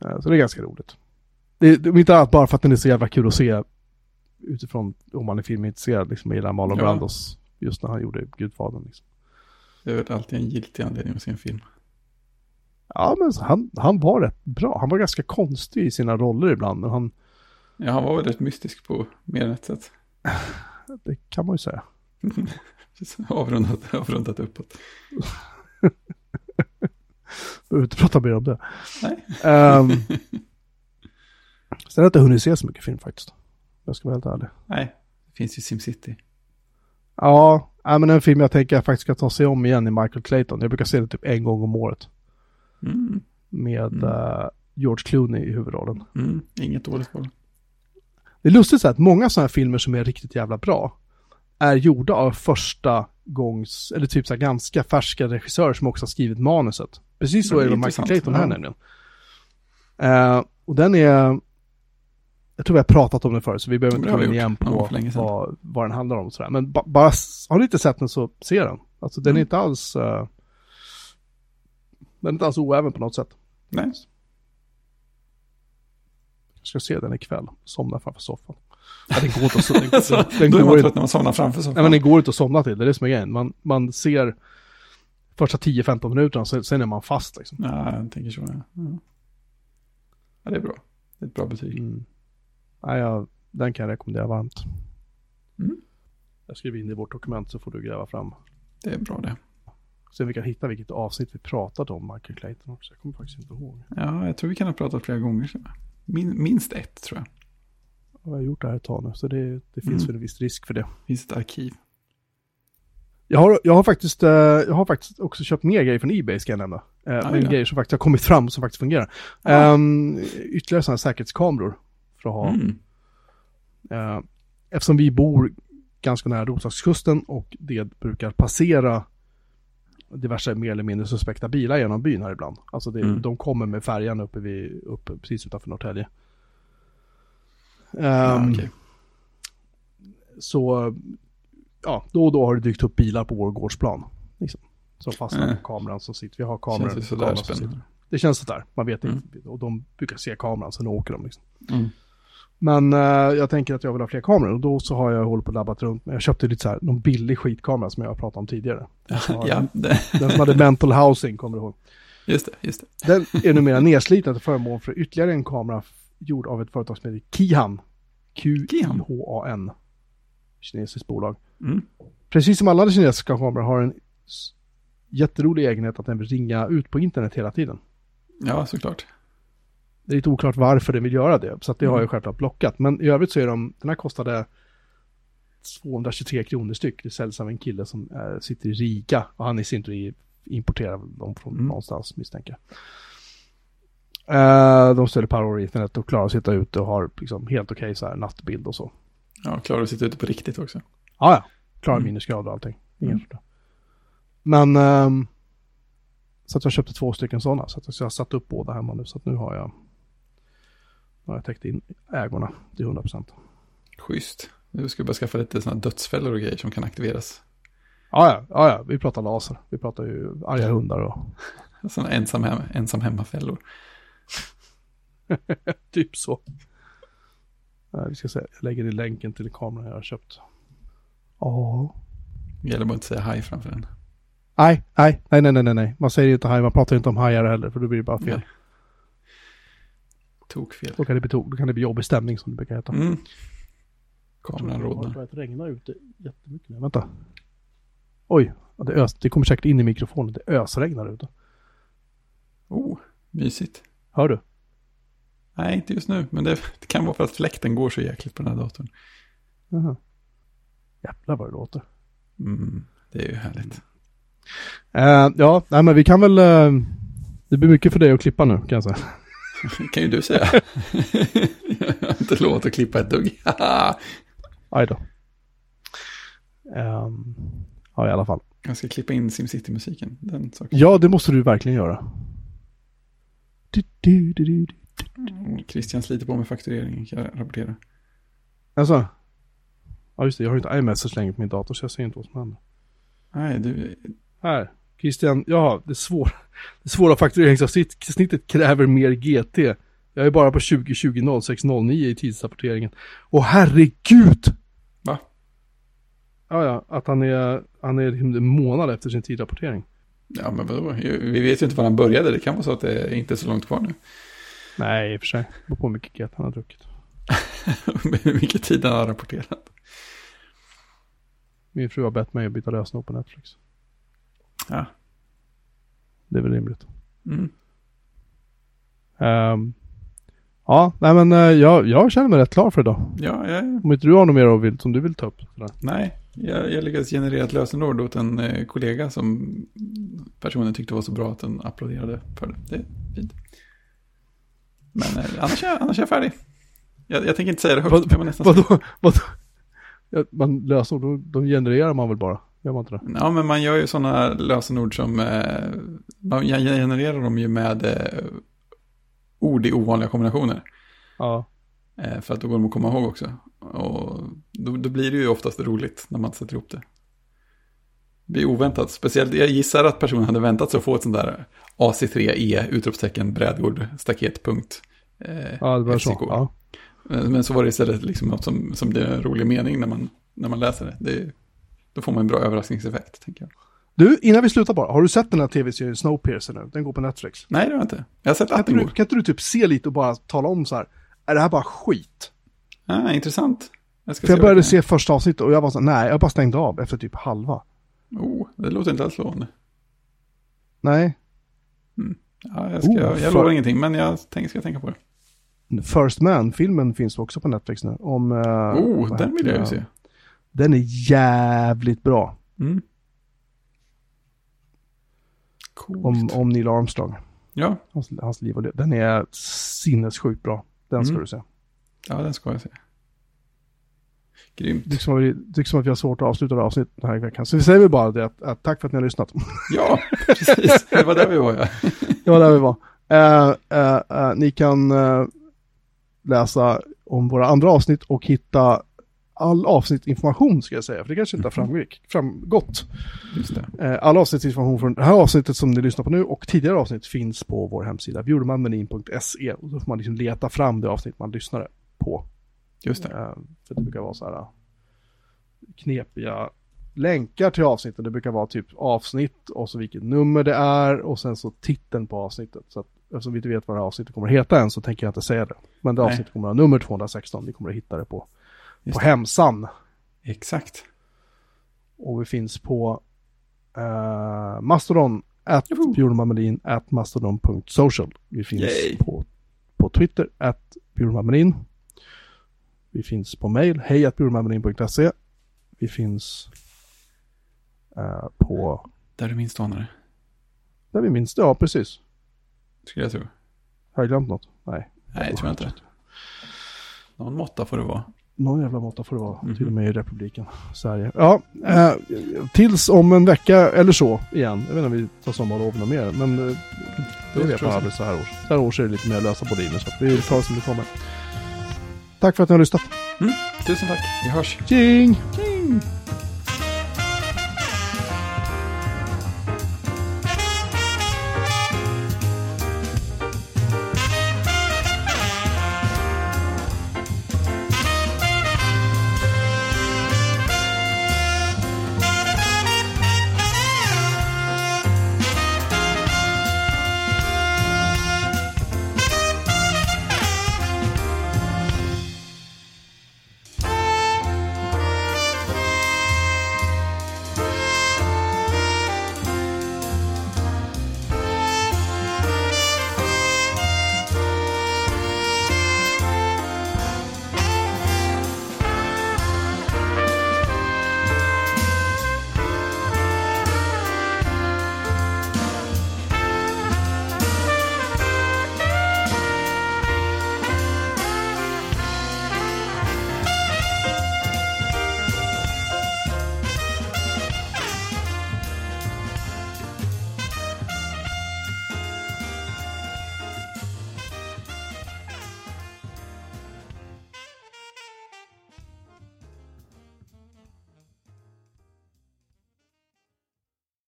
Eh, Så det är ganska roligt. Det är, det inte annat bara för att den är så jävla kul att se utifrån om man är filmintresserad liksom gillar Marlon Ja. Brandos just när han gjorde Gudfadern. Liksom. Det är väl alltid en giltig anledning att se en film. Ja men han, han var rätt bra. Han var ganska konstig i sina roller ibland men han, Ja, han var väl rätt mystisk på mer än ett sätt. det kan man ju säga. avrundat, avrundat uppåt. Behöver inte prata mer om det. Nej. Um, sen har jag inte hunnit se så mycket film faktiskt. Jag ska vara helt ärlig. Nej, det finns ju SimCity. Ja, men en film jag tänker jag faktiskt ska ta sig om igen i Michael Clayton. Jag brukar se det typ en gång om året. Mm. Med Mm. eh, George Clooney i huvudrollen. Mm. Inget dåligt val. Det är lustigt så här att många sådana här filmer som är riktigt jävla bra är gjorda av första gångs, eller typ så här ganska färska regissörer som också har skrivit manuset. Precis så Ja, är det det med Michael. Clayton här Ja. nämligen. Eh, och den är, jag tror vi har pratat om den förut så vi behöver Det inte komma in igen Ja, på sedan. vad, vad den handlar om och sådär. Men ba, bara, har du inte sett den så se den. Alltså den är Mm. inte alls, eh, den är inte alls oäven på något sätt. Nej. Jag ska se den ikväll, somna framför soffan. Ja, den går inte att, so- den, den, den Då är man trött när man somnar framför soffan. Nej men det går inte att somna till, det är det som är grejen. Man, man ser första 10-15 minuterna, så, sen är man fast liksom. Ja, jag tänker så. Ja. Ja. ja, det är bra. Det är ett bra betyg. Mm. Nej, jag, den kan jag rekommendera varmt. Mm. Jag skriver in det i vårt dokument så får du gräva fram. Det är bra det. Sen vi kan hitta vilket avsnitt vi pratade om Michael Clayton också. Jag kommer faktiskt inte ihåg. Ja, jag tror vi kan ha pratat flera gånger. Min, minst ett tror jag. Jag har gjort det här ett tag nu, så det, det finns Mm. väl en viss risk för det. finns ett arkiv. Jag har, jag har, faktiskt, eh, jag har faktiskt också köpt mer grejer från Ebay ska jag nämna. Uh, men ja. grejer som faktiskt har kommit fram som faktiskt fungerar. Ja. Um, ytterligare sådana säkerhetskameror. För att ha. Mm. Eh, eftersom vi bor ganska nära Roslagskusten och det brukar passera diverse mer eller mindre suspekta bilar genom byn här ibland. Alltså det, Mm. de kommer med färjan uppe, vid, uppe precis utanför Norrtälje. Ja, Ehm, okej. Så ja, då och då har det dykt upp bilar på vår gårdsplan. Liksom, som fastnar på kameran som sitter. Vi har kameror. Känns ju sådär kameror som sitter. Det känns sådär, man vet Mm. inte. Och de brukar se kameran, sen åker de liksom. Mm. Men eh, jag tänker att jag vill ha fler kameror och då så har jag hållit på och labbat runt. Men jag köpte lite så här, någon billig skitkamera som jag har pratat om tidigare. Ja. Ja, det, Den som hade mental housing, kommer du ihåg. just det, just det. Den är numera nedsliten till förmån för ytterligare en kamera gjord av ett företag som heter Kihan. Q-I-H-A-N. Kinesiskt bolag. Mm. Precis som alla kinesiska kameror har en jätterolig egenhet att den vill ringa ut på internet hela tiden. Ja, såklart. Det är lite oklart varför den vill göra det, så det har Mm. jag självklart blockat. Men i övrigt så är de, den här kostade 223 kronor styck. Det säljs av en kille som eh, sitter i Riga och han i sin tur importerar dem från Mm. någonstans misstänker jag. Eh, de ställer power internet och klarar att sitta ute och har liksom helt okej så här nattbild och så. Ja, klarar att sitta ute på riktigt också. Ja, ja. Klarar Mm. minusgrader och allting. Mm. Men ehm, så att jag köpte två stycken sådana. Så att jag har satt upp båda hemma nu. Så att nu har jag, nu har jag täckt in ägorna till 100%. Schysst. Nu ska vi bara skaffa lite sådana dödsfällor och grejer som kan aktiveras. Ja, ja, ja, ja, vi pratar laser. Vi pratar ju arga hundar och... Sådana ensam, hem, ensam hemmafällor. typ så. Nej, vi ska se, jag lägger i länken till kameran jag har köpt. Ja. Gäller bara att inte säga haj framför den. Nej, nej, nej, nej, nej, nej. Man säger inte haj, man pratar inte om hajar heller, för då blir det bara fel. Nej. Tok fel. Då kan det bli, to- då kan det bli jobbig stämning som det brukar heta. Mm. Kameran Det har rodnar. börjat regna ute jättemycket nu. Vänta. Oj, det, ös, det kommer säkert in i mikrofonen. Det ösregnar ute. Oh, mysigt. Hör du? Nej, inte just nu. Men det, det kan vara för att fläkten går så jäkligt på den här datorn. Jaha. Jävlar vad det låter. Mm, det är ju härligt. Eh, ja, nej men vi kan väl... eh, det blir mycket för dig att klippa nu kan jag säga. Kan ju du säga. jag har inte lovat att klippa ett dugg. Aj då. Ehm, ja, i alla fall. jag ska klippa in SimCity-musiken. Ja, det måste du verkligen göra. Du, du, du, Christian sliter på med faktureringen kan jag rapportera. Alltså. Ja, just det. Jag har ju inte iMessage längre på min dator så jag ser inte vad som händer. Nej, du, Här. Christian, ja, det, svår, det svåra faktureringsavsnittet kräver mer GT. Jag är bara på 2020 0609 i tidsrapporteringen. Åh herregud! Va? Ja, ja, att han är, han är liksom en månad efter sin tidrapportering. ja men vadå? Vi vet ju inte var han började. Det kan vara så att det är inte är så långt kvar nu. Nej, i och för sig. Det på hur mycket GT han har druckit. Hur mycket tid han har rapporterat. Min fru har bett mig att byta lösenord på Netflix. Ja. Det är väl rimligt. Mm. Ehm, ja, nej men eh, jag, jag känner mig rätt klar för idag. Ja, jag, Om inte du har något mer vill, som du vill ta upp. Sådär. nej. Jag, jag lyckades generera ett lösenord åt en eh, kollega som personen tyckte var så bra att den applåderade för det. Det är fint. Men eh, annars, är jag, annars är jag färdig. Jag, jag tänker inte säga det högt. Vad- nästan Vadå? Vadå? Ja, man löser de, de genererar man väl bara? Gör man inte det? Ja, men man gör ju sådana lösenord som, eh, man genererar dem ju med eh, ord i ovanliga kombinationer. Ja. Eh, för att då går de att komma ihåg också. Och då, då blir det ju oftast roligt när man sätter ihop det. Det blir oväntat. Speciellt, jag gissar att personen hade väntat sig att få ett sånt där AC3E utropstecken brädgård staket punkt. Eh, Ja, det var så. Ja. Men men så var det istället liksom något som, som blir en rolig mening när man, när man läser det. det. Då får man en bra överraskningseffekt, tänker jag. Du, innan vi slutar bara. Har du sett den här tv-serien Snowpiercer nu? Den går på Netflix. Nej, det har jag inte. Jag har sett Kan att den går. kan inte du typ se lite och bara tala om så här. Är det här bara skit? Ah, intressant. Jag ska För jag började är. se första avsnittet och jag var så här, nej, jag bara stängde av efter typ halva. Oh, det låter inte alls lovande. Nej. Ja, jag, ska, Oh, jag för- lovar ingenting, men jag tänk, ska tänka på det. First Man-filmen finns också på Netflix nu. Om... eh, Oh, den vill jag ju se. Den är jävligt bra. Mm. Om, om Neil Armstrong. Ja, Hans, hans liv och det. Den är sinnessjukt bra. Den ska Mm. du se. ja, den ska jag se. Grymt. Det tycks som, att vi, har svårt att avsluta det här avsnittet den här veckan. Så vi säger väl bara det att, att tack för att ni har lyssnat. Ja, precis. Det var där vi var, ja. Det var där vi var. Eh, eh, eh, ni kan läsa om våra andra avsnitt och hitta all avsnittinformation ska jag säga. För det kanske inte har framgick, framgått. Just det. All avsnittinformation från det här avsnittet som ni lyssnar på nu och tidigare avsnitt finns på vår hemsida bjudermanmenin.se. Och då får man liksom leta fram det avsnitt man lyssnade på. Just det. Eh, för det brukar vara så här eh, knepiga länkar till avsnitten. Det brukar vara typ avsnitt och så vilket nummer det är och sen så titeln på avsnittet. Så att eftersom vi inte vet vad det här avsnittet kommer att heta än så tänker jag inte säga det. Men det Nej. avsnittet kommer att ha nummer 216. Ni kommer att hitta det på, Just på det. hemsan. Exakt. Och vi finns på eh, Mastodon, at bjurmanmelin, at mastodon.social. Vi finns Yay. på, på Twitter, at bjurmanmelin. Vi finns på mail, hej at bjurmanmelin.se. Vi finns eh, på, Där du minst anade, där vi minns det, ja precis. skulle jag tro. Har jag glömt något? Nej. Nej, det tror jag inte. Någon måtta får det vara. Någon jävla måtta får det vara, Mhm. till och med i republiken Sverige. Ja, eh, tills om en vecka eller så igen. Jag vet inte om vi tar sommarlov något mer, men eh, det vet man så. aldrig så här års. Så här års är det lite mer lösa boliner, så att vi tar det som det kommer. Tack för att ni har lyssnat. Tusen tack. Vi hörs. Tjing! Tjing!